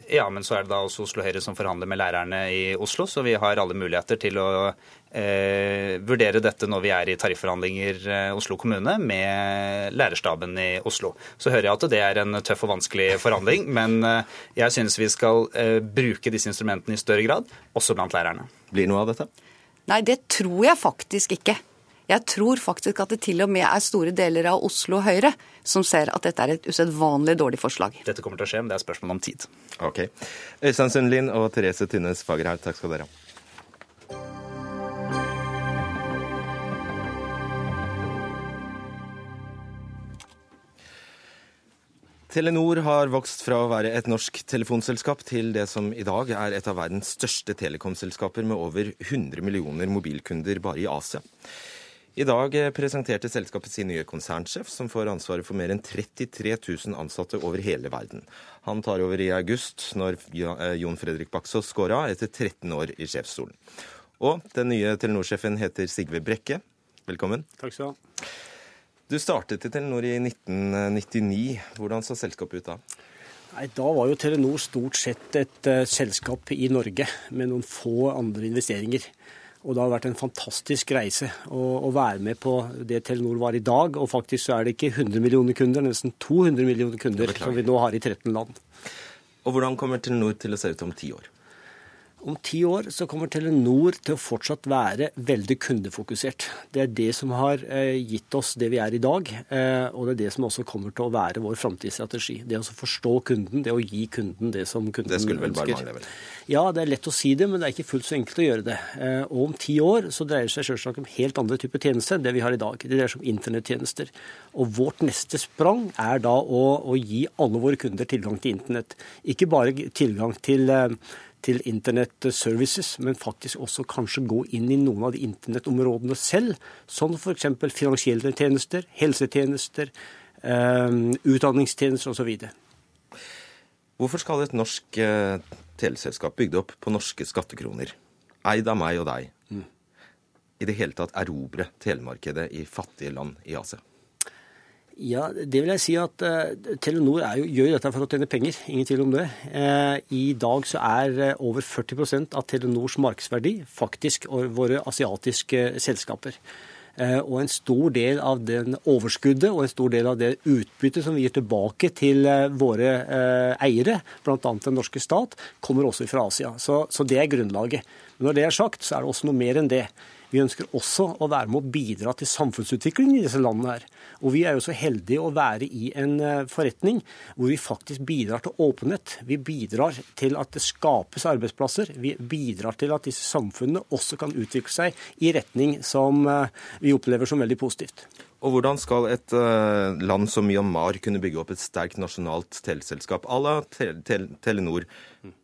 Ja, men så er det da også Oslo Høyre som forhandler med lærerne i Oslo, så vi har alle muligheter til å eh, vurdere dette når vi er i tarifforhandlinger eh, Oslo kommune med lærerstaben i Oslo. Så hører jeg at det er en tøff og vanskelig forhandling, men eh, jeg synes vi skal eh, bruke disse instrumentene i større grad, også blant lærerne. Blir noe av dette? Nei, det tror jeg faktisk ikke. Jeg tror faktisk at det til og med er store deler av Oslo Høyre som ser at dette er et usedvanlig dårlig forslag. Dette kommer til å skje, men det er spørsmål om tid. Ok. Øystein Sundlin og Therese Tynnes Fagerhaug, takk skal dere ha. Telenor har vokst fra å være et norsk telefonselskap til det som i dag er et av verdens største telekomselskaper med over 100 millioner mobilkunder bare i Asia. I dag presenterte selskapet sin nye konsernsjef, som får ansvaret for mer enn 33 000 ansatte over hele verden. Han tar over i august, når eh, Jon Fredrik Baksås går av etter 13 år i sjefsstolen. Og den nye Telenor-sjefen heter Sigve Brekke. Velkommen. Takk skal du ha. Du startet i Telenor i 1999. Hvordan så selskapet ut da? Nei, Da var jo Telenor stort sett et uh, selskap i Norge med noen få andre investeringer. Og det har vært en fantastisk reise å, å, være med på det Telenor var i dag. Og faktisk så er det ikke 100 millioner kunder, nesten 200 millioner kunder som vi nå har i 13 land. Og hvordan kommer Telenor til å se ut om ti år? Om ti år så kommer Telenor til å fortsatt være veldig kundefokusert. Det er det som har eh, gitt oss det vi er i dag, eh, og det er det som også kommer til å være vår framtidsstrategi. Det å forstå kunden, det å gi kunden det som kunden ønsker. Det skulle vel bare mangle, vel? Ja, det er lett å si det, men det er ikke fullt så enkelt å gjøre det. Eh, og om ti år så dreier det seg selvsagt om helt andre typer tjenester enn det vi har i dag. Det dreier seg om internettjenester. Og vårt neste sprang er da å, å gi alle våre kunder tilgang til internett. Ikke bare tilgang til til Internett Services, men faktisk også kanskje gå inn i noen av de internettområdene selv, som f.eks. finansielle tjenester, helsetjenester, um, utdanningstjenester osv. Hvorfor skal et norsk uh, teleselskap bygd opp på norske skattekroner, eid av meg og deg, mm. i det hele tatt erobre telemarkedet i fattige land i Asia? Ja, det vil jeg si at uh, Telenor jo, gjør dette for å tjene penger. Ingen tvil om det. Uh, I dag så er uh, over 40% av Telenors markedsverdi faktisk våre asiatiske selskaper. Og en stor del av den overskuddet og en stor del av det utbyttet som vi gir tilbake til våre eiere, bl.a. den norske stat, kommer også fra Asia. Så, så det er grunnlaget. Men når det er sagt, så er det også noe mer enn det. Vi ønsker også å være med å bidra til samfunnsutviklingen i disse landene her. Og vi er jo så heldige å være i en eh, forretning hvor vi faktisk bidrar til åpenhet. Vi bidrar til at det skapes arbeidsplasser. Vi bidrar til at disse samfunnene også kan utvikle seg i retning som eh, vi opplever som veldig positivt. Og hvordan skal et uh, land som Myanmar kunne bygge opp et sterkt nasjonalt teleselskap à la Telenor,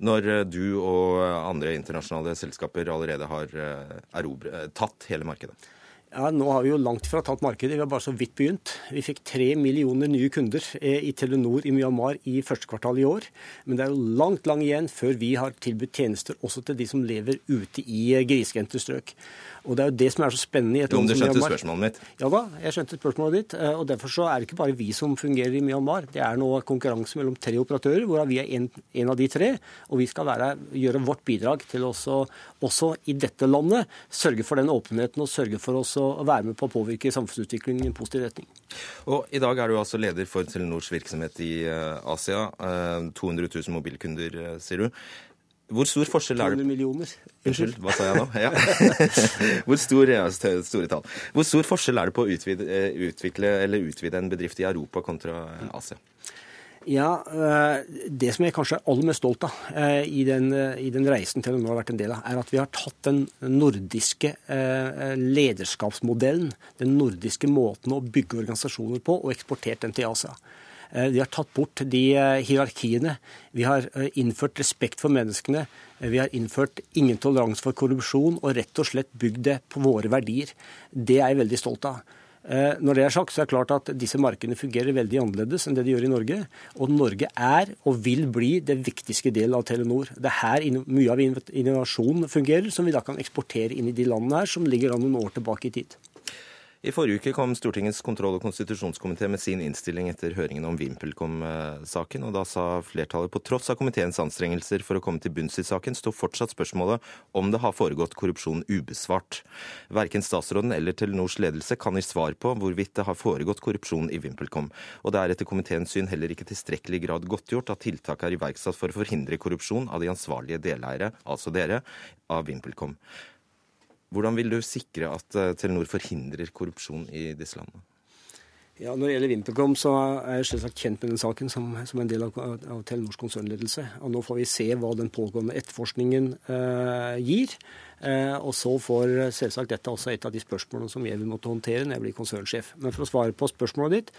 når uh, du og andre internasjonale selskaper allerede har uh, erobre, tatt hele markedet? Ja, Nå har vi jo langt fra tatt markedet, vi har bare så vidt begynt. Vi fikk tre millioner nye kunder i Telenor i Myanmar i første kvartal i år. Men det er jo langt lang igjen før vi har tilbudt tjenester også til de som lever ute i grisgrendte strøk. Og Det er jo det som er så spennende i et land som Myanmar. Du skjønte spørsmålet mitt? Ja da, jeg skjønte spørsmålet ditt. Eh, og Derfor så er det ikke bare vi som fungerer i Myanmar. Det er nå konkurranse mellom tre operatører, hvorav vi er en, en, av de tre. Og vi skal være, gjøre vårt bidrag til også, også i dette landet sørge for den åpenheten og sørge for å være med på å påvirke samfunnsutviklingen i en positiv retning. Og I dag er du altså leder for Telenors virksomhet i eh, Asia. 200 eh, 000 mobilkunder, sier du. Hvor stor forskjell er det 200 millioner. Unnskyld, hva sa jeg nå? Ja. Hvor stor, ja. Hvor stor forskjell er det på å utvide, eh, utvikle eller utvide en bedrift i Europa kontra Asia? Ja, eh, Det som jeg kanskje er aller mest stolt av eh, i den, i den reisen til nå har vært en del av, er at vi har tatt den nordiske lederskapsmodellen, den nordiske måten å bygge organisasjoner på, og eksportert den til Asia. Eh, vi har tatt bort de eh, hierarkiene. Vi har eh, innført respekt for menneskene. Vi har innført ingen toleranse for korrupsjon og rett og slett bygd det på våre verdier. Det er jeg veldig stolt av. Når det er sagt, så er det klart at disse markedene fungerer veldig annerledes enn det de gjør i Norge. Og Norge er og vil bli det viktigste delen av Telenor. Det er her mye av innovasjonen fungerer, som vi da kan eksportere inn i de landene her som ligger an noen år tilbake i tid. I forrige uke kom Stortingets kontroll- og konstitusjonskomité med sin innstilling etter høringen om VimpelCom-saken, og da sa flertallet på tross av komiteens anstrengelser for å komme til bunns i saken, står fortsatt spørsmålet om det har foregått korrupsjon ubesvart. Verken statsråden eller Telenors ledelse kan gi svar på hvorvidt det har foregått korrupsjon i VimpelCom, og det er etter komiteens syn heller ikke tilstrekkelig grad godtgjort at tiltak er iverksatt for å forhindre korrupsjon av de ansvarlige deleiere, altså dere, av VimpelCom. Hvordan vil du sikre at eh, Telenor forhindrer korrupsjon i disse landene? Ja, Når det gjelder VimpelCom, så er jeg selvsagt kjent med den saken som, som en del av, av Telenors konsernledelse. Og Nå får vi se hva den pågående etterforskningen eh, gir. Eh, og så får selvsagt dette også et av de spørsmålene som jeg vil måtte håndtere når jeg blir konsernsjef. Men for å svare på spørsmålet ditt.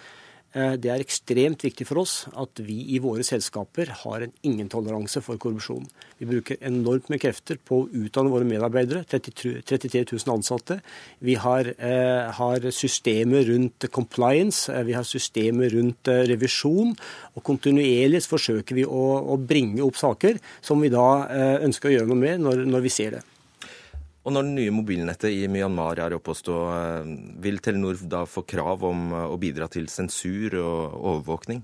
Eh, det er ekstremt viktig for oss at vi i våre selskaper har en ingentoleranse for korrupsjon. Vi bruker enormt med krefter på å utdanne våre medarbeidere, 33 000 ansatte. Vi har, eh, har systemer rundt compliance, eh, vi har systemer rundt eh, revisjon. Og kontinuerlig forsøker vi å, å, bringe opp saker som vi da eh, ønsker å gjøre noe med når, når vi ser det. Og når det nye mobilnettet i Myanmar er oppe å stå, eh, vil Telenor da få krav om eh, å bidra til sensur og overvåkning,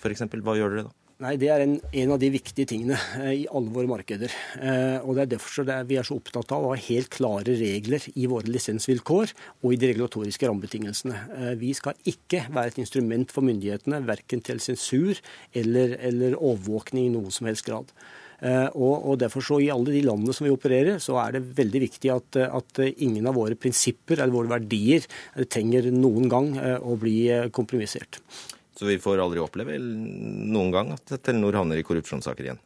f.eks.? Hva gjør dere da? Nei, Det er en, en, av de viktige tingene eh, i alle våre markeder. Eh, og Det er derfor det er, vi er så opptatt av å ha helt klare regler i våre lisensvilkår og i de regulatoriske rammebetingelsene. Eh, vi skal ikke være et instrument for myndighetene, verken til sensur eller, eller overvåkning i noen som helst grad. Eh, og, og, derfor så I alle de landene som vi opererer, så er det veldig viktig at, at ingen av våre prinsipper eller våre verdier eh, trenger noen gang eh, å bli kompromissert. Så vi får aldri oppleve noen gang at Telenor havner i korrupsjonssaker igjen?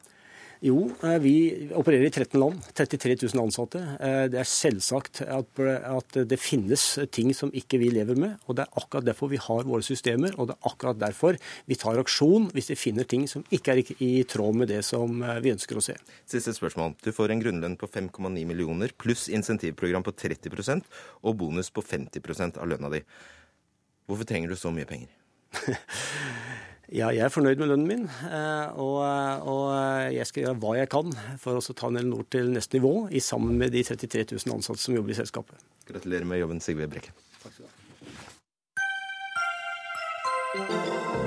Jo, eh, vi opererer i 13 land, 33 000 ansatte. Eh, det er selvsagt at, det finnes ting som ikke vi lever med. og Det er akkurat derfor vi har våre systemer, og det er akkurat derfor vi tar aksjon hvis vi finner ting som ikke er i tråd med det som eh, vi ønsker å se. Siste spørsmål. Du får en grunnlønn på 5,9 millioner pluss insentivprogram på 30% og bonus på 50 av lønna di. Hvorfor trenger du så mye penger? Ja, jeg er fornøyd med lønnen min, eh, og, og, jeg skal gjøre hva jeg kan for å ta Nord til neste nivå, i sammen med de 33 000 ansatte som jobber i selskapet. Gratulerer med jobben, Sigve Brekke. Takk skal du ha.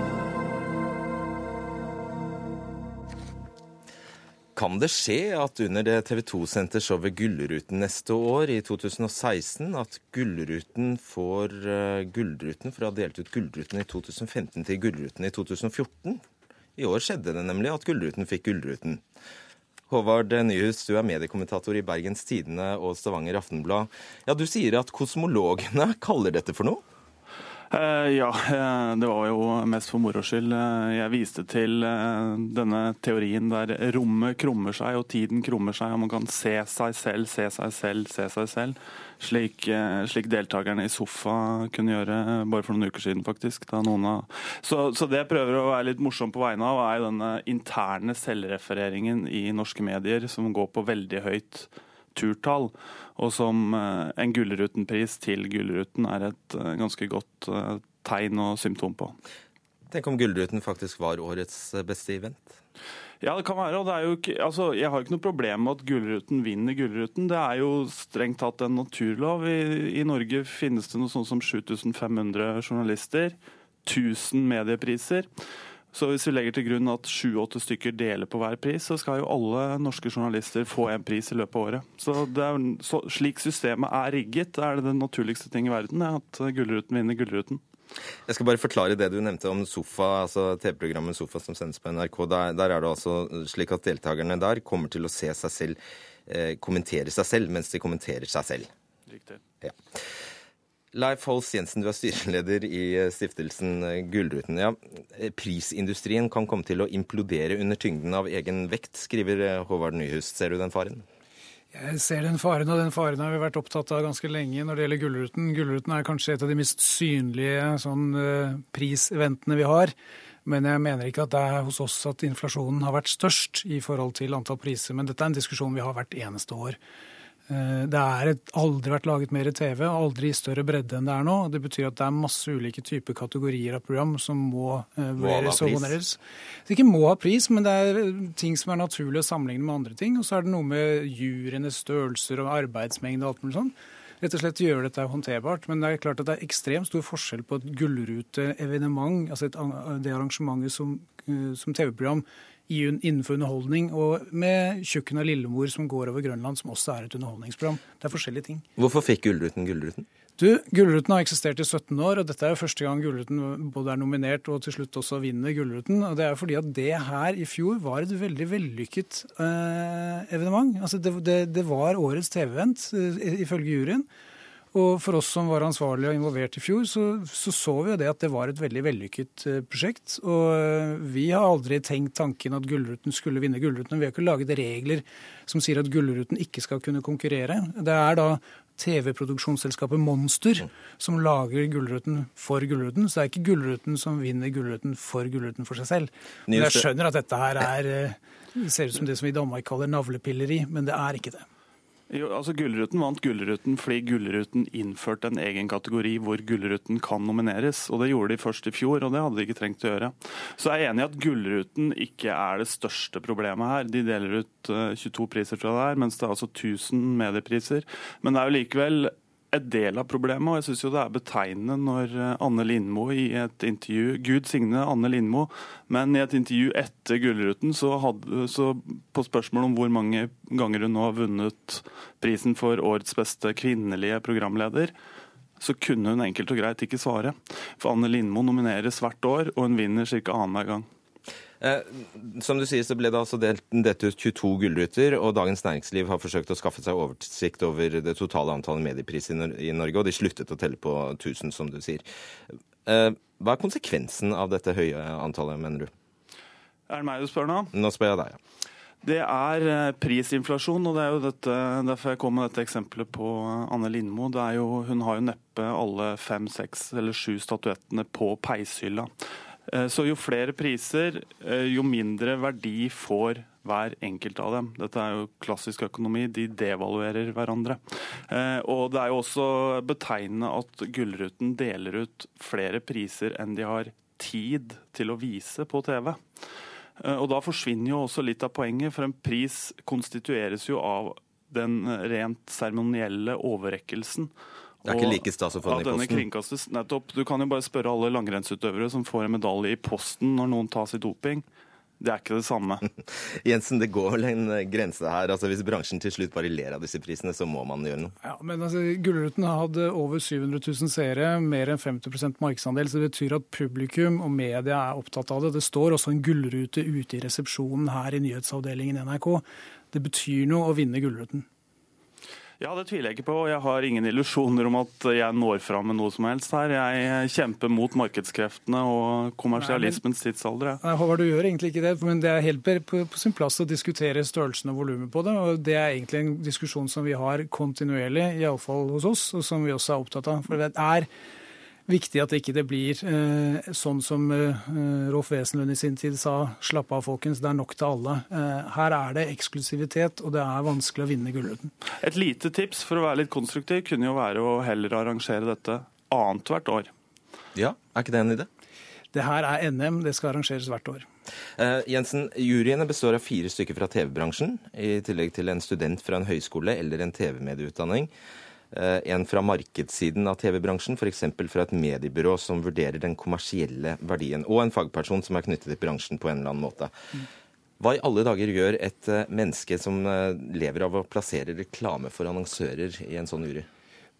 Kan det skje at under det TV 2-sendte showet Gullruten neste år, i 2016, at Gullruten får uh, Gullruten for å ha delt ut Gullruten i 2015 til Gullruten i 2014? I år skjedde det nemlig at Gullruten fikk Gullruten. Håvard Nyhus, du er mediekommentator i Bergens Tidende og Stavanger Aftenblad. Ja, Du sier at kosmologene kaller dette for noe? Eh, ja, eh, det var jo mest for moro skyld. Eh, jeg viste til denne teorien der rommet krummer seg og tiden krummer seg, og man kan se seg selv, se seg selv, se seg selv. Slik, slik deltakerne i Sofa kunne gjøre bare for noen uker siden, faktisk. Av... Så, så, det jeg prøver å være litt morsom på vegne av, er denne interne selvrefereringen i norske medier som går på veldig høyt turtall, og som eh, en Gullruten-pris til Gullruten er et eh, ganske godt eh, tegn og symptom på. Tenk om Gullruten faktisk var årets beste event? Ja, det kan være. og det er jo ikke, altså, Jeg har ikke noe problem med at Gullruten vinner Gullruten. Det er jo strengt tatt en naturlov. I, I, Norge finnes det noe sånt som 7500 journalister. 1000 mediepriser. Så hvis vi legger til grunn at sju-åtte stykker deler på hver pris, så skal jo alle norske journalister få en pris i løpet av året. Så, er, så Slik systemet er rigget, er det den naturligste ting i verden, at Gullruten vinner Gullruten. Jeg skal bare forklare det du nevnte om Sofa, altså TV-programmet Sofa som sendes på NRK. Der, der, er det altså slik at deltakerne der kommer til å se seg selv, eh, kommentere seg selv mens de kommenterer seg selv. Riktig. Ja. Leif Holst Jensen, du er styreleder i eh, stiftelsen eh, Gullruten. Ja, eh, prisindustrien kan komme til å implodere under tyngden av egen vekt, skriver Håvard Nyhus. Ser du den faren? Jeg ser den faren, og den faren har vi vært opptatt av ganske lenge når det gjelder Gullruten. Gullruten er kanskje et av de mest synlige sånn, priseventene vi har. Men jeg mener ikke at det er hos oss at inflasjonen har vært størst i forhold til antall priser. Men dette er en diskusjon vi har hvert eneste år. Eh, det har aldri vært laget mer TV, aldri i større bredde enn det er nå. Det betyr at det er masse ulike typer kategorier av program som må uh, vurderes og honoreres. Det ikke må ha pris, men det er ting som er naturlig å sammenligne med andre ting. Og så er det noe med juryenes størrelser og arbeidsmengde og alt mulig sånn. Rett og slett gjøre dette håndterbart. Men det er klart at det er ekstremt stor forskjell på et gullruteevenement, altså et, det arrangementet som, som TV-program innenfor underholdning, og med 'Tjukken av Lillemor', som går over Grønland, som også er et underholdningsprogram. Det er forskjellige ting. Hvorfor fikk Gullruten Gullruten? Du, Gullruten har eksistert i 17 år, og dette er jo første gang Gullruten både er nominert og til slutt også vinner Gullruten. Og det er jo fordi at det her i fjor var et veldig vellykket eh, evenement. Altså det, det, det var årets TV-event, eh, ifølge juryen. Og for oss som var ansvarlige og involvert i fjor, så, så, så vi jo det at det var et veldig vellykket eh, prosjekt. Og eh, vi har aldri tenkt tanken at Gullruten skulle vinne Gullruten. Vi har ikke laget regler som sier at Gullruten ikke skal kunne konkurrere. Det er da TV-produksjonsselskapet Monster som lager Gullruten for Gullruten. Så det er ikke Gullruten som vinner Gullruten for Gullruten for seg selv. Men jeg skjønner at dette her er, ser ut som det som vi i Danmark kaller navlepilleri, men det er ikke det. Jo, altså Gullruten vant Gullruten fordi Gullruten innførte en egen kategori hvor Gullruten kan nomineres. og Det gjorde de først i fjor, og det hadde de ikke trengt å gjøre. Så jeg er enig i at Gullruten ikke er det største problemet her. De deler ut 22 priser, fra der, er, mens det er altså 1000 mediepriser. Men det er jo likevel et del av problemet. og jeg synes jo Det er betegnende når eh, Anne Lindmo i et intervju Gud signe Anne Lindmo, men i et intervju etter Gullruten, så, så på spørsmål om hvor mange ganger hun nå har vunnet prisen for årets beste kvinnelige programleder, så kunne hun enkelt og greit ikke svare. For Anne Lindmo nomineres hvert år, og hun vinner ca. annenhver gang. Eh, som du sier, så ble det altså delt, delt ut 22 gullruter, og Dagens Næringsliv har forsøkt å skaffe seg oversikt over det totale antallet mediepriser i Norge, og de sluttet å telle på 1000, som du sier. Eh, hva er konsekvensen av dette høye antallet, mener du? Er det meg du spør nå? Nå spør jeg deg, ja. Det er eh, prisinflasjon, og det er jo dette, derfor jeg kom med dette eksempelet på Anne Lindmo. Jo, hun har jo neppe alle fem, seks eller sju statuettene på peishylla. Eh, så jo flere priser, eh, jo mindre verdi får hver enkelt av dem. Dette er jo klassisk økonomi, de devaluerer hverandre. Eh, og det er jo også betegnende at Gullruten deler ut flere priser enn de har tid til å vise på TV. Og da forsvinner jo også litt av poenget, for en pris konstitueres jo av den rent seremonielle overrekkelsen. Det er ikke like stas å få den i posten? Kringkastes, nettopp. Du kan jo bare spørre alle langrennsutøvere som får en medalje i posten når noen tas i doping. Det er ikke det samme. Jensen, det går vel en eh, grense her. Altså, Hvis bransjen til slutt bare ler av disse prisene, så må man gjøre noe. Ja, men altså, Gullruten hadde over 700 000 seere, mer enn 50% markedsandel. Så det betyr at publikum og media er opptatt av det. Det står også en gullrute ute i resepsjonen her i nyhetsavdelingen i NRK. Det betyr noe å vinne Gullruten. Ja, det tviler jeg ikke på. Jeg har ingen illusjoner om at jeg når fram med noe som helst her. Jeg kjemper mot markedskreftene og kommersialismens tidsalder. Nei, Håvard, du gjør egentlig ikke det, men det er helt på, på sin plass å diskutere størrelsen og volumet på det. og Det er egentlig en diskusjon som vi har kontinuerlig, iallfall hos oss, og som vi også er opptatt av. For det er viktig at det ikke blir eh, sånn som eh, Rolf Wesenlund i sin tid sa, slapp av folkens, det er nok til alle. Eh, her er det eksklusivitet, og det er vanskelig å vinne Gullruten. Et lite tips for å være litt konstruktiv kunne jo være å heller arrangere dette annethvert år. Ja, er ikke det en idé? Det her er NM, det skal arrangeres hvert år. Uh, Jensen, Juryene består av fire stykker fra TV-bransjen, i tillegg til en student fra en høyskole eller en TV-medieutdanning. Eh, en fra markedssiden av TV-bransjen, f.eks. fra et mediebyrå som vurderer den kommersielle verdien, og en fagperson som er knyttet til bransjen på en eller annen måte. Hva i alle dager gjør et eh, menneske som eh, lever av å plassere reklame for annonsører i en sånn jury?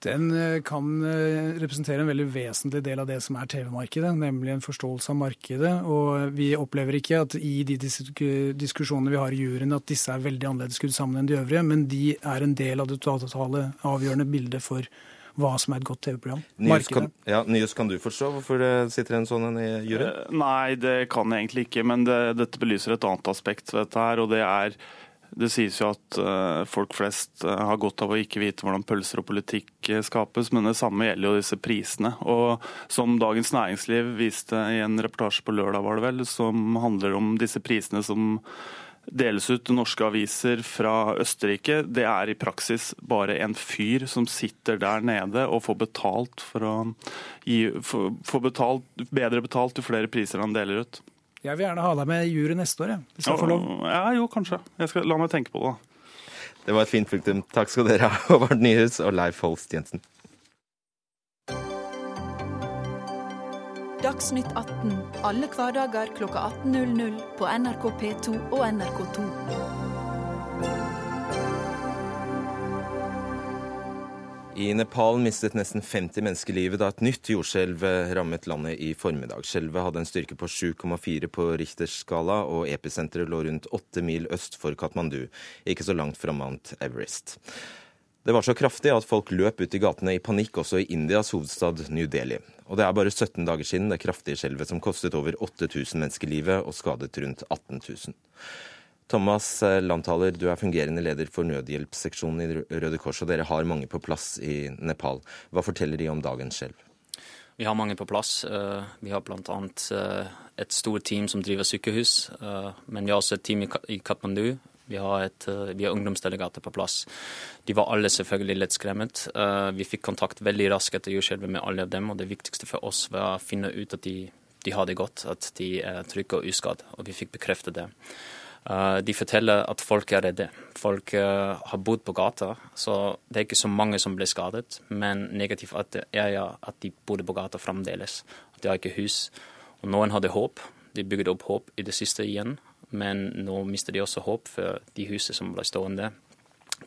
Den eh, kan eh, representere en veldig vesentlig del av det som er TV-markedet, nemlig en forståelse av markedet. Og vi opplever ikke at i de diskusjonene vi har i juryen at disse er veldig annerledes skrudd sammen enn de øvrige, men de er en del av det totale avgjørende bildet for hva som er et godt TV-program. Nyhus, ja, Nyhus, kan du forstå hvorfor det sitter en sånn en i juryen? Eh, nei, det kan jeg egentlig ikke, men det, dette belyser et annet aspekt ved dette her, og det er det sies jo at uh, folk flest uh, har godt av å ikke vite hvordan pølser og politikk uh, skapes, men det samme gjelder jo disse prisene. Og Som Dagens Næringsliv viste i en reportasje på lørdag, var det vel, som handler om disse prisene som deles ut norske aviser fra Østerrike. Det er i praksis bare en fyr som sitter der nede og får betalt for å gi, få betalt, bedre betalt jo flere priser han deler ut. Jeg vil gjerne ha deg med i jury neste år, jeg, hvis jeg får lov. Ja, jo, kanskje. Jeg skal, la meg tenke på det. Det var et fint punktum. Takk skal dere ha, Håvard Nyhus og Leif Holst Jensen. Dagsnytt 18 alle hverdager kl 18.00 på NRK P2 og NRK2. I Nepal mistet nesten 50 mennesker livet da et nytt jordskjelv rammet landet i formiddag. Skjelvet hadde en styrke på 7,4 på Richters skala, og episenteret lå rundt åtte mil øst for Katmandu, ikke så langt fra Mount Everest. Det var så kraftig at folk løp ut i gatene i panikk også i Indias hovedstad New Delhi. Og det er bare 17 dager siden det kraftige skjelvet som kostet over 8000 mennesker livet og skadet rundt 18 000. Thomas Landtaler, du er fungerende leder for nødhjelpsseksjonen i Røde Kors, og dere har mange på plass i Nepal. Hva forteller de om dagens skjelv? Vi har mange på plass. Vi har bl.a. et stort team som driver sykehus. Men vi har også et team i Katmandu vi har, et, eh, vi har ungdomsdelegater på plass. De var alle selvfølgelig litt skremt. Eh, vi fikk kontakt veldig raskt etter jordskjelvet med alle av dem, og det viktigste for oss var å finne ut at de, de har det godt, at de er trygge og uskadd, og vi fikk bekreftet det. Eh, de forteller at folk er redde. Folk har bodd på gata, så det er ikke så mange som ble skadet. Men negativt er ja at de bodde på gata fremdeles. At de har ikke hus. Og noen hadde håp. De bygde opp håp i det siste igjen. Men nå mister de også håp, for de husene som ble stående,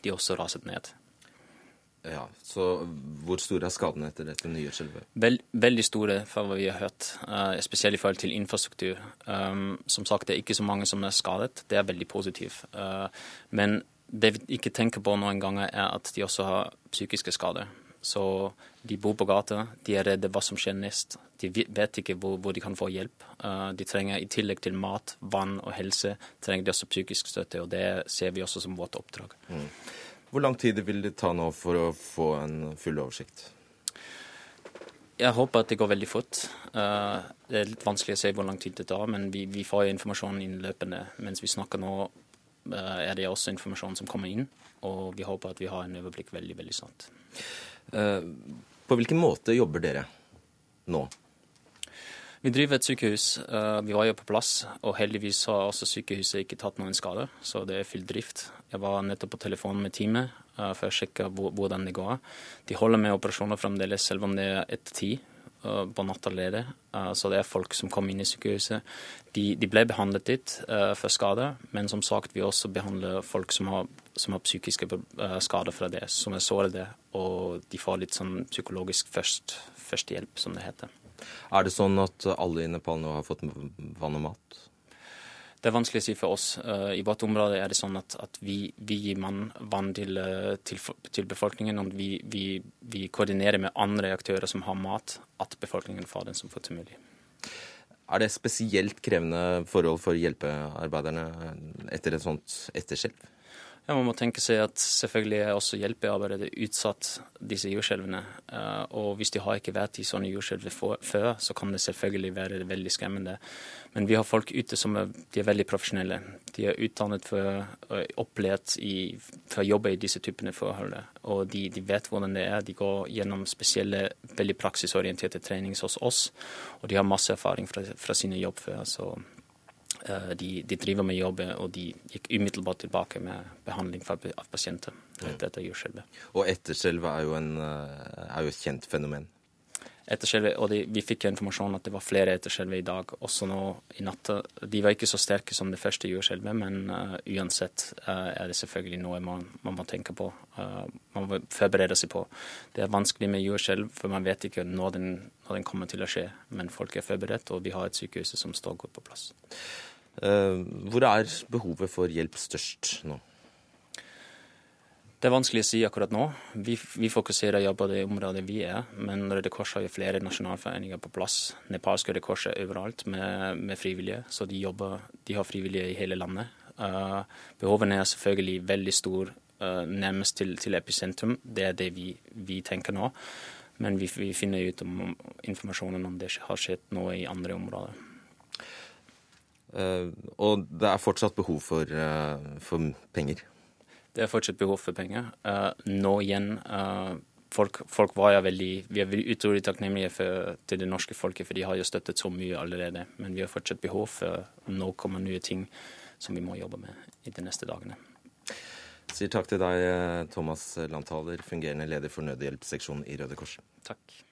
de også raset ned. Ja, Så hvor store er skadene etter dette nye skjelvet? Veld, veldig store, for hva vi har hørt. Uh, spesielt i forhold til infrastruktur. Um, som sagt, det er ikke så mange som er skadet. Det er veldig positivt. Uh, men det vi ikke tenker på noen ganger, er at de også har psykiske skader. Så de bor på gata, de er redde hva som skjer nest. De vet ikke hvor, hvor de kan få hjelp. Uh, de trenger i tillegg til mat, vann og helse, trenger de også psykisk støtte. og Det ser vi også som vårt oppdrag. Mm. Hvor lang tid vil det ta nå for å få en full oversikt? Jeg håper at det går veldig fort. Uh, det er litt vanskelig å se hvor lang tid det tar, men vi, vi får informasjon innløpende. Mens vi snakker nå, uh, er det også informasjon som kommer inn, og vi håper at vi har en overblikk veldig, veldig snart. Eh, på hvilken måte jobber dere nå? Vi driver et sykehus. Eh, vi var jo på plass, og heldigvis har også sykehuset ikke tatt noen skade, så det er full drift. Jeg var nettopp på telefonen med teamet eh, for å sjekke hvordan det går. De holder med operasjoner fremdeles, selv om det er etter ti på natta allerede. Så det er folk som kommer inn i sykehuset. De, de ble behandlet dit for skader, men som sagt, vi også behandler folk som har som har psykiske eh, skader fra det, som er sårede, og de får litt sånn psykologisk først, førstehjelp, som det heter. Er det sånn at alle i Nepal nå har fått vann og mat? Det er vanskelig å si for oss. Eh, I vårt område er det sånn at, at vi, vi, gir man, vann til, eh, til, til, befolkningen, og vi, vi, vi, koordinerer med andre aktører som har mat, at befolkningen får den som fort som mulig. Er det spesielt krevende forhold for hjelpearbeiderne etter et sånt etterskjelv? Ja, Man må tenke seg at selvfølgelig er også hjelpearbeidet utsatt disse jordskjelvene. Eh, og hvis de har ikke vært i sånne jordskjelv før, så kan det selvfølgelig være veldig skremmende. Men vi har folk ute som er, er veldig profesjonelle. De er utdannet for, opplært i, for å jobbe i disse typene forhold. Og de, de, vet hvordan det er. De går gjennom spesielle, veldig praksisorienterte treninger hos oss. Og de har masse erfaring fra, fra sine jobb før. så Eh, de, de, driver med jobb, og de gikk umiddelbart tilbake med behandling av pasienter etter dette jordskjelvet. Og etterskjelvet er, eh, er, jo et kjent fenomen? Etterskjelvet, og de, Vi fikk informasjon at det var flere etterskjelv i dag, også nå i natt. De var ikke så sterke som det første jordskjelvet, men uh, uansett uh, er det selvfølgelig noe man, man må tenke på. Uh, man må forberede seg på. Det er vanskelig med jordskjelv, for man vet ikke når den, når den kommer til å skje. Men folk er forberedt, og vi har et sykehus som står godt på plass. Eh, hvor er behovet for hjelp størst nå? Det er vanskelig å si akkurat nå. Vi, vi fokuserer ja på det området vi er, men Røde Kors har jo flere nasjonalforeninger på plass. Nepalsk Røde Kors er overalt med, med, frivillige, så de, jobber, de har frivillige i hele landet. Uh, behovene er selvfølgelig veldig store uh, nærmest til, til, episentrum. Det er det vi, vi tenker nå. Men vi, vi finner ut om, om informasjonen om det har skjedd noe i andre områder. Eh, og det er fortsatt behov for, eh, for penger? Det er fortsatt behov for penger. Eh, nå igjen folk, folk, var veldig Vi er utrolig takknemlige for, til det norske folket, for de har jo støttet så mye allerede. Men vi har fortsatt behov for nå kommer nye ting som vi må jobbe med i de neste dagene. Sier takk til deg, Thomas Landthaler, fungerende leder for nødhjelpsseksjonen i Røde Kors. Takk.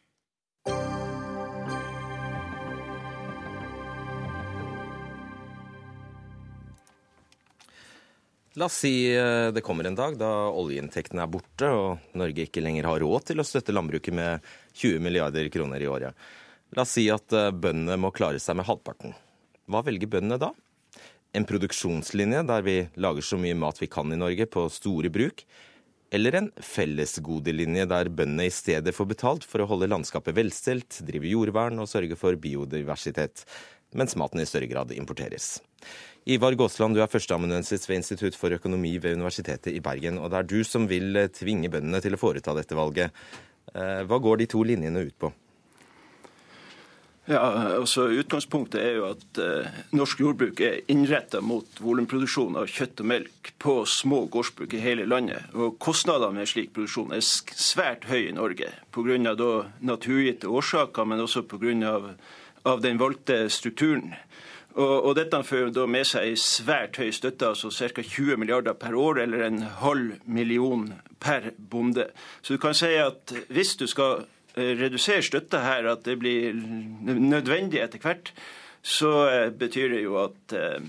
La oss si eh, det kommer en dag da oljeinntektene er borte og Norge ikke lenger har råd til å støtte landbruket med 20 milliarder kroner i året. La oss si at eh, bøndene må klare seg med halvparten. Hva velger bøndene da? En produksjonslinje der vi lager så mye mat vi kan i Norge på store bruk? Eller en fellesgodelinje der bøndene i stedet får betalt for å holde landskapet velstelt, drive jordvern og sørge for biodiversitet? mens maten i større grad importeres. Ivar Gåsland, du er førsteamanuensis ved Institutt for økonomi ved Universitetet i Bergen. Og det er du som vil tvinge bøndene til å foreta dette valget. Hva går de to linjene ut på? Ja, altså Utgangspunktet er jo at eh, norsk jordbruk er innretta mot volumproduksjon av kjøtt og melk på små gårdsbruk i hele landet. Og Kostnadene med slik produksjon er svært høye i Norge pga. naturgitte årsaker, men også pga. Av den valgte strukturen. Og, og Dette fører da med seg svært høy støtte, altså ca. 20 milliarder per år, eller en halv million per bonde. Så du kan si at hvis du skal Eh, redusere støtta her, at det blir nødvendig etter hvert, så eh, betyr det jo at eh,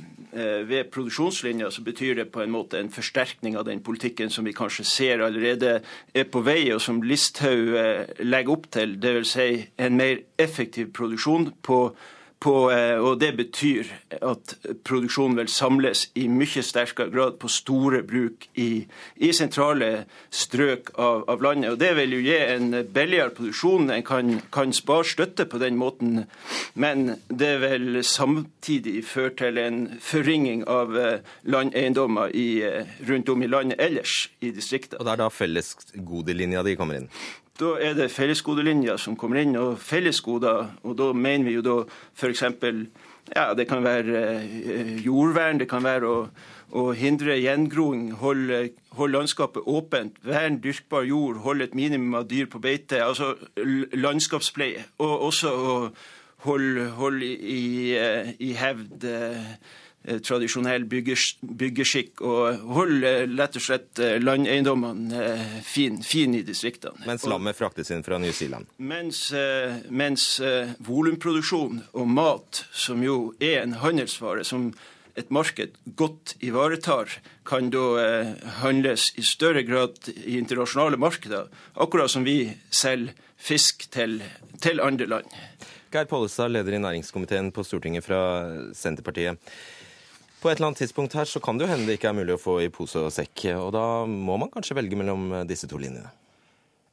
ved produksjonslinja så betyr det på en måte en forsterkning av den politikken som vi kanskje ser allerede er på vei, og som Listhaug legger opp til. Dvs. Si en mer effektiv produksjon på på, eh, og Det betyr at produksjonen vil samles i mye sterkere grad på store bruk i, i sentrale strøk av, av, landet. og Det vil jo gi en billigere produksjon. En kan, kan, spare støtte på den måten, men det vil samtidig føre til en forringing av eh, landeiendommer eh, rundt om i landet ellers i distriktene. Og Det er da fellesgodelinja de kommer inn? Da er det fellesgodelinja som kommer inn, og fellesgoder. Og da mener vi jo da f.eks. Ja, det kan være eh, jordvern, det kan være å, å hindre gjengroing, holde, holde, landskapet åpent, vern dyrkbar jord, holde et minimum av dyr på beite. Altså landskapspleie. Og også å holde, holde i, i, hevd Eh, tradisjonell byggeskikk og holde rett og slett eh, landeiendommene eh, fin, fin i distriktene. Mens lammet fraktes inn fra New Zealand? Mens, mens volumproduksjon og mat, som jo er en handelsvare som et marked godt ivaretar, kan da handles i større grad i internasjonale markeder, akkurat som vi selger fisk til, til andre land. Geir Pollestad, leder i næringskomiteen på Stortinget fra Senterpartiet. På et eller annet tidspunkt her så kan det jo hende det ikke er mulig å få i pose og sekk. Og da må man kanskje velge mellom eh, disse to linjene.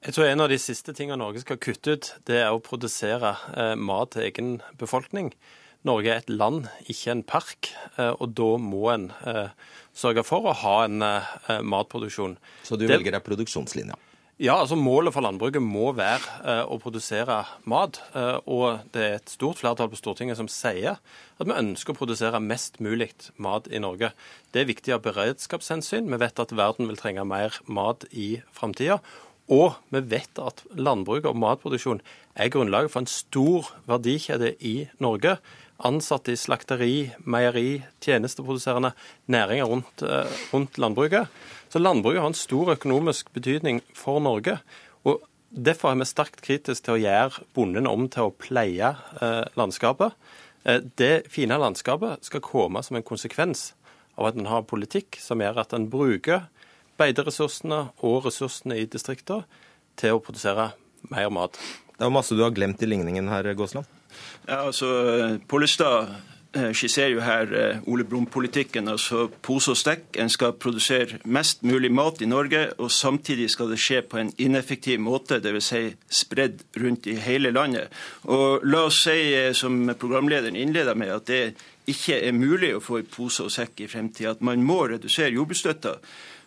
Jeg tror en av de siste tingene Norge skal kutte ut, det er å produsere eh, mat til egen befolkning. Norge er et land, ikke en park, eh, og da må en eh, sørge for å ha en eh, matproduksjon. Så du det, velger deg produksjonslinja? Ja, altså Målet for landbruket må være eh, å produsere mat. Eh, og det er et stort flertall på Stortinget som sier at vi ønsker å produsere mest mulig mat i Norge. Det er viktig av beredskapshensyn. Vi vet at verden vil trenge mer mat i framtida. Og vi vet at landbruk og matproduksjon er grunnlaget for en stor verdikjede i Norge. Ansatte i slakteri, meieri, tjenesteproduserende næringer rundt, eh, rundt landbruket. Så landbruket har en stor økonomisk betydning for Norge. og Derfor er vi sterkt kritiske til å gjøre bonden om til å pleie eh, landskapet. Eh, det fine landskapet skal komme som en konsekvens av at en har politikk som gjør at en bruker beiteressursene og ressursene i distriktene til å produsere mer mat. Det er masse du har glemt i ligningen her, Gåsland. Ja, altså, Pollestad skisserer jo her eh, Ole Brumm-politikken. altså Pose og stekk. En skal produsere mest mulig mat i Norge, og samtidig skal det skje på en ineffektiv måte, dvs. Si spredd rundt i hele landet. Og La oss si, eh, som programlederen innleda med, at det ikke er mulig å få i pose og sekk i fremtida. At man må redusere jordbruksstøtta.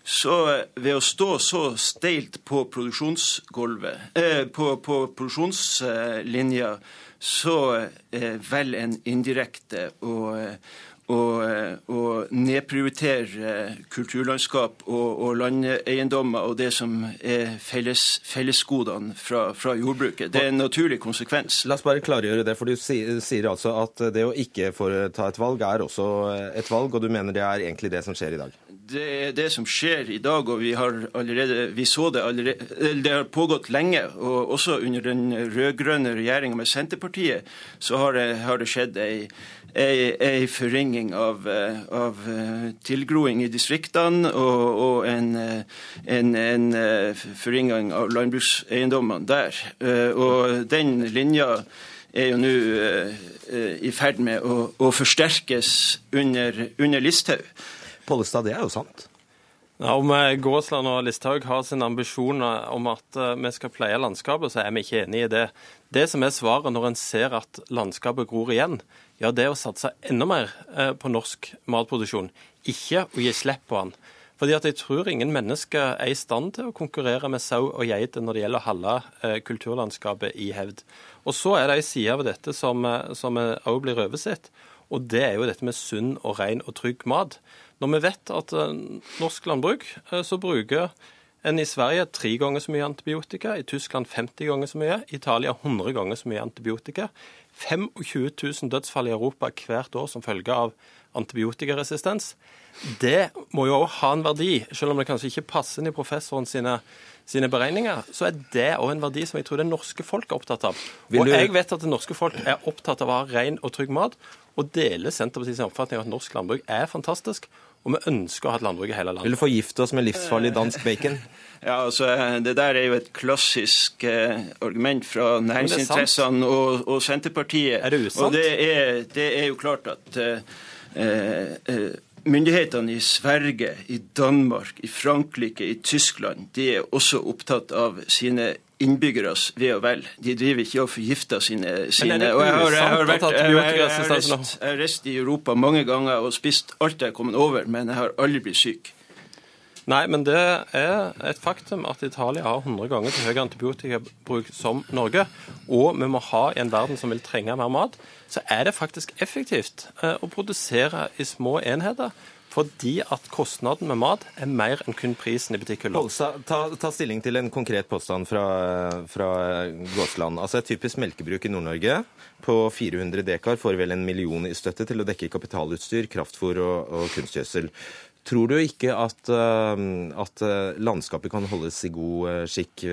Så ved å stå så steilt på produksjonsgulvet, eh, produksjonslinja, så eh, velger en indirekte å, og, å nedprioritere kulturlandskap og, og, landeiendommer og det som er felles, fellesgodene fra, fra, jordbruket. Det er en naturlig konsekvens. La oss bare klargjøre det, for du sier altså at det å ikke foreta et valg er også et valg, og du mener det er egentlig det som skjer i dag? Det er det som skjer i dag, og vi har allerede, vi så det allerede Det har pågått lenge. og Også under den rød-grønne regjeringa med Senterpartiet så har det, har det skjedd ei, ei, ei forringing av, av, tilgroing i distriktene og, og en, en, en, forringing av landbrukseiendommene der. Og den linja er jo nå i ferd med å, å forsterkes under, under Listhaug. Pollestad, det er jo sant? Ja, om Gåsland og Listhaug har sin ambisjon om at vi skal pleie landskapet, så er vi ikke enig i det. Det som er svaret når en ser at landskapet gror igjen, ja, det er å satse enda mer på norsk matproduksjon, ikke å gi slipp på den. Fordi at Jeg tror ingen mennesker er i stand til å konkurrere med sau og geit når det gjelder å holde eh, kulturlandskapet i hevd. Og Så er det en side av dette som òg blir oversett, og det er jo dette med sunn og ren og trygg mat. Når vi vet at eh, norsk landbruk eh, så bruker en i Sverige tre ganger så mye antibiotika, i Tyskland 50 ganger så mye, i Italia 100 ganger så mye antibiotika. 25 000 dødsfall i Europa hvert år som følge av antibiotikaresistens. Det må jo òg ha en verdi, selv om det kanskje ikke passer inn i professoren sine, sine beregninger. Så er det òg en verdi som jeg tror det norske folk er opptatt av. Og jeg vet at det norske folk er opptatt av å ha ren og trygg mat, og deler Senterpartiets oppfatning av at norsk landbruk er fantastisk. Og vi ønsker å ha et landbruk i hele landet. Vil du forgifte oss med livsfarlig dansk bacon? Ja, altså, Det der er jo et klassisk eh, argument fra næringsinteressene og, og, Senterpartiet. Er det usant? Og det er, det er jo klart at eh, eh, Myndighetene i Sverige, i Danmark, i Frankrike, i Tyskland de er også opptatt av sine innbyggeres ve og vel. De driver ikke og forgifter sine, sine. Og jeg har, jeg har vært, jeg, jeg har reist i Europa mange ganger og spist alt jeg har kommet over, men jeg har aldri blitt syk. Nei, men det er et faktum at Italia har 100 ganger til høy antibiotikabruk som Norge. Og vi må ha i en verden som vil trenge mer mat, så er det faktisk effektivt eh, å produsere i små enheter. Fordi at kostnaden med mat er mer enn kun prisen i butikkhylla. Ta, ta, stilling til en konkret påstand fra, fra Gåsland. Altså Et typisk melkebruk i Nord-Norge på 400 dekar får vel en million i støtte til å dekke kapitalutstyr, kraftfôr og, og kunstgjødsel. Tror du ikke at, eh, at, eh, landskapet kan holdes i god eh, skikk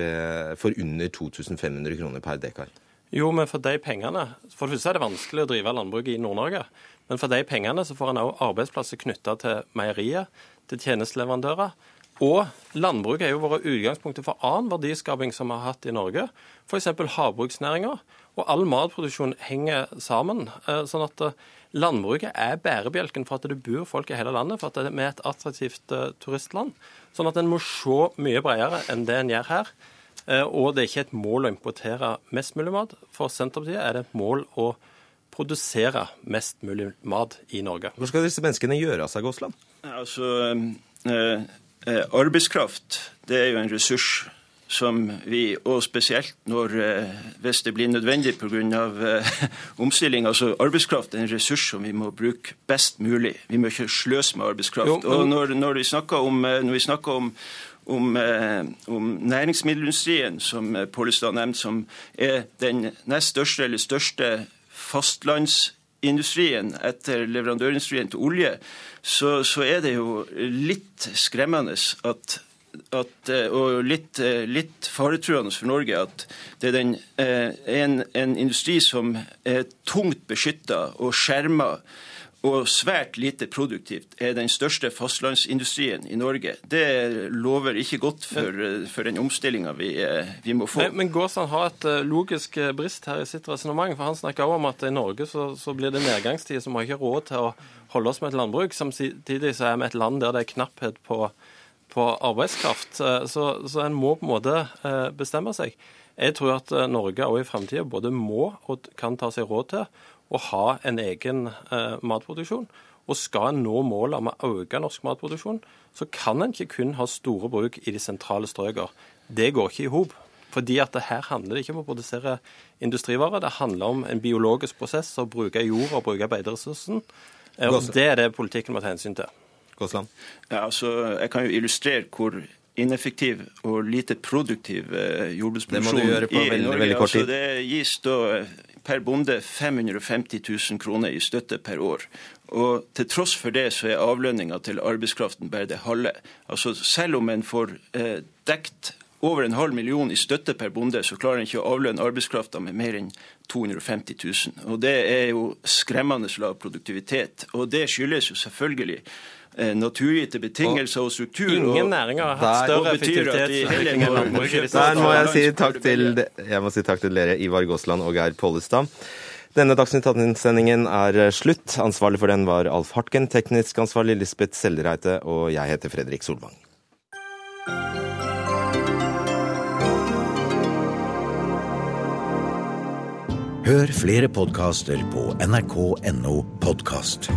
for under 2500 kroner per dekar? Jo, men for de pengene For det første er det vanskelig å drive landbruk i Nord-Norge. Men for de pengene så får en òg arbeidsplasser knytta til meierier, til tjenesteleverandører. Og landbruket er jo vært utgangspunktet for annen verdiskaping som vi har hatt i Norge. F.eks. havbruksnæringa. Og all matproduksjon henger sammen. sånn at Landbruket er bærebjelken for at det bor folk i hele landet, for at vi er et attraktivt uh, turistland. Sånn at en må se mye bredere enn det en gjør her. Og det er ikke et mål å importere mest mulig mat. For Senterpartiet er det et mål å produsere mest mulig mat i Norge. Hvor skal disse menneskene gjøre av seg, Gåsland? Altså, eh, arbeidskraft det er jo en ressurs som vi, og spesielt når, eh, hvis det blir nødvendig pga. Eh, omstilling. altså Arbeidskraft er en ressurs som vi må bruke best mulig. Vi må ikke sløse med arbeidskraft. Jo, jo. Og når, når, vi snakker om, eh, når vi snakker om om, eh, om, næringsmiddelindustrien, som Pollestad nevnte, som er den nest største eller største fastlandsindustrien etter leverandørindustrien til olje, så, så er det jo litt skremmende at at, eh, og litt, eh, litt faretruende for Norge at det er den, eh, en, en industri som er tungt beskytta og skjerma og svært lite produktivt, er den største fastlandsindustrien i Norge. Det lover ikke godt for, for den omstillinga vi, vi, må få. Men, men Gåsand har et logisk brist her i sitt resonnement. For han snakker også om at i Norge så, så blir det nedgangstid, så vi har ikke råd til å holde oss med et landbruk. Samtidig så er vi et land der det er knapphet på på arbeidskraft. Eh, så, så en må på en måte eh, bestemme seg. Jeg tror at eh, Norge også i framtida både må og kan ta seg råd til å ha en egen matproduksjon. Og skal en nå målet om å øke norsk matproduksjon, så kan en ikke kun ha store bruk i de sentrale strøkene. Det går ikke i hop. Fordi at det her handler det ikke om å produsere industrivarer, det handler om en biologisk prosess, å bruke jord og bruke beiteressursen. Og det er det politikken må ta hensyn til. Gåsland? Ja, altså, jeg kan jo illustrere hvor ineffektiv og lite produktiv eh, jordbruksproduksjon i Norge. Veldig veldig. Altså, det gis da eh, per bonde 550 000 kroner i støtte per år. Og til tross for det så er avlønninga til arbeidskraften bare det halve. Altså Selv om en får eh, dekt over en halv million i støtte per bonde, så klarer en ikke å avlønne arbeidskrafta med mer enn 250 000. Og det er jo skremmende lav produktivitet. Og det skyldes jo selvfølgelig naturgitte betingelser og struktur. Ingen næringer har hatt større effektivitet. Der må jeg si takk til, jeg si takk til dere, Ivar Gåsland og Geir Pollestad. Denne Dagsnytt 18-sendingen er eh, slutt. Ansvarlig for den var Alf Hartgen teknisk ansvarlig Lisbeth Seldreite og jeg heter Fredrik Solvang. Hør flere podkaster på nrk.no podkast.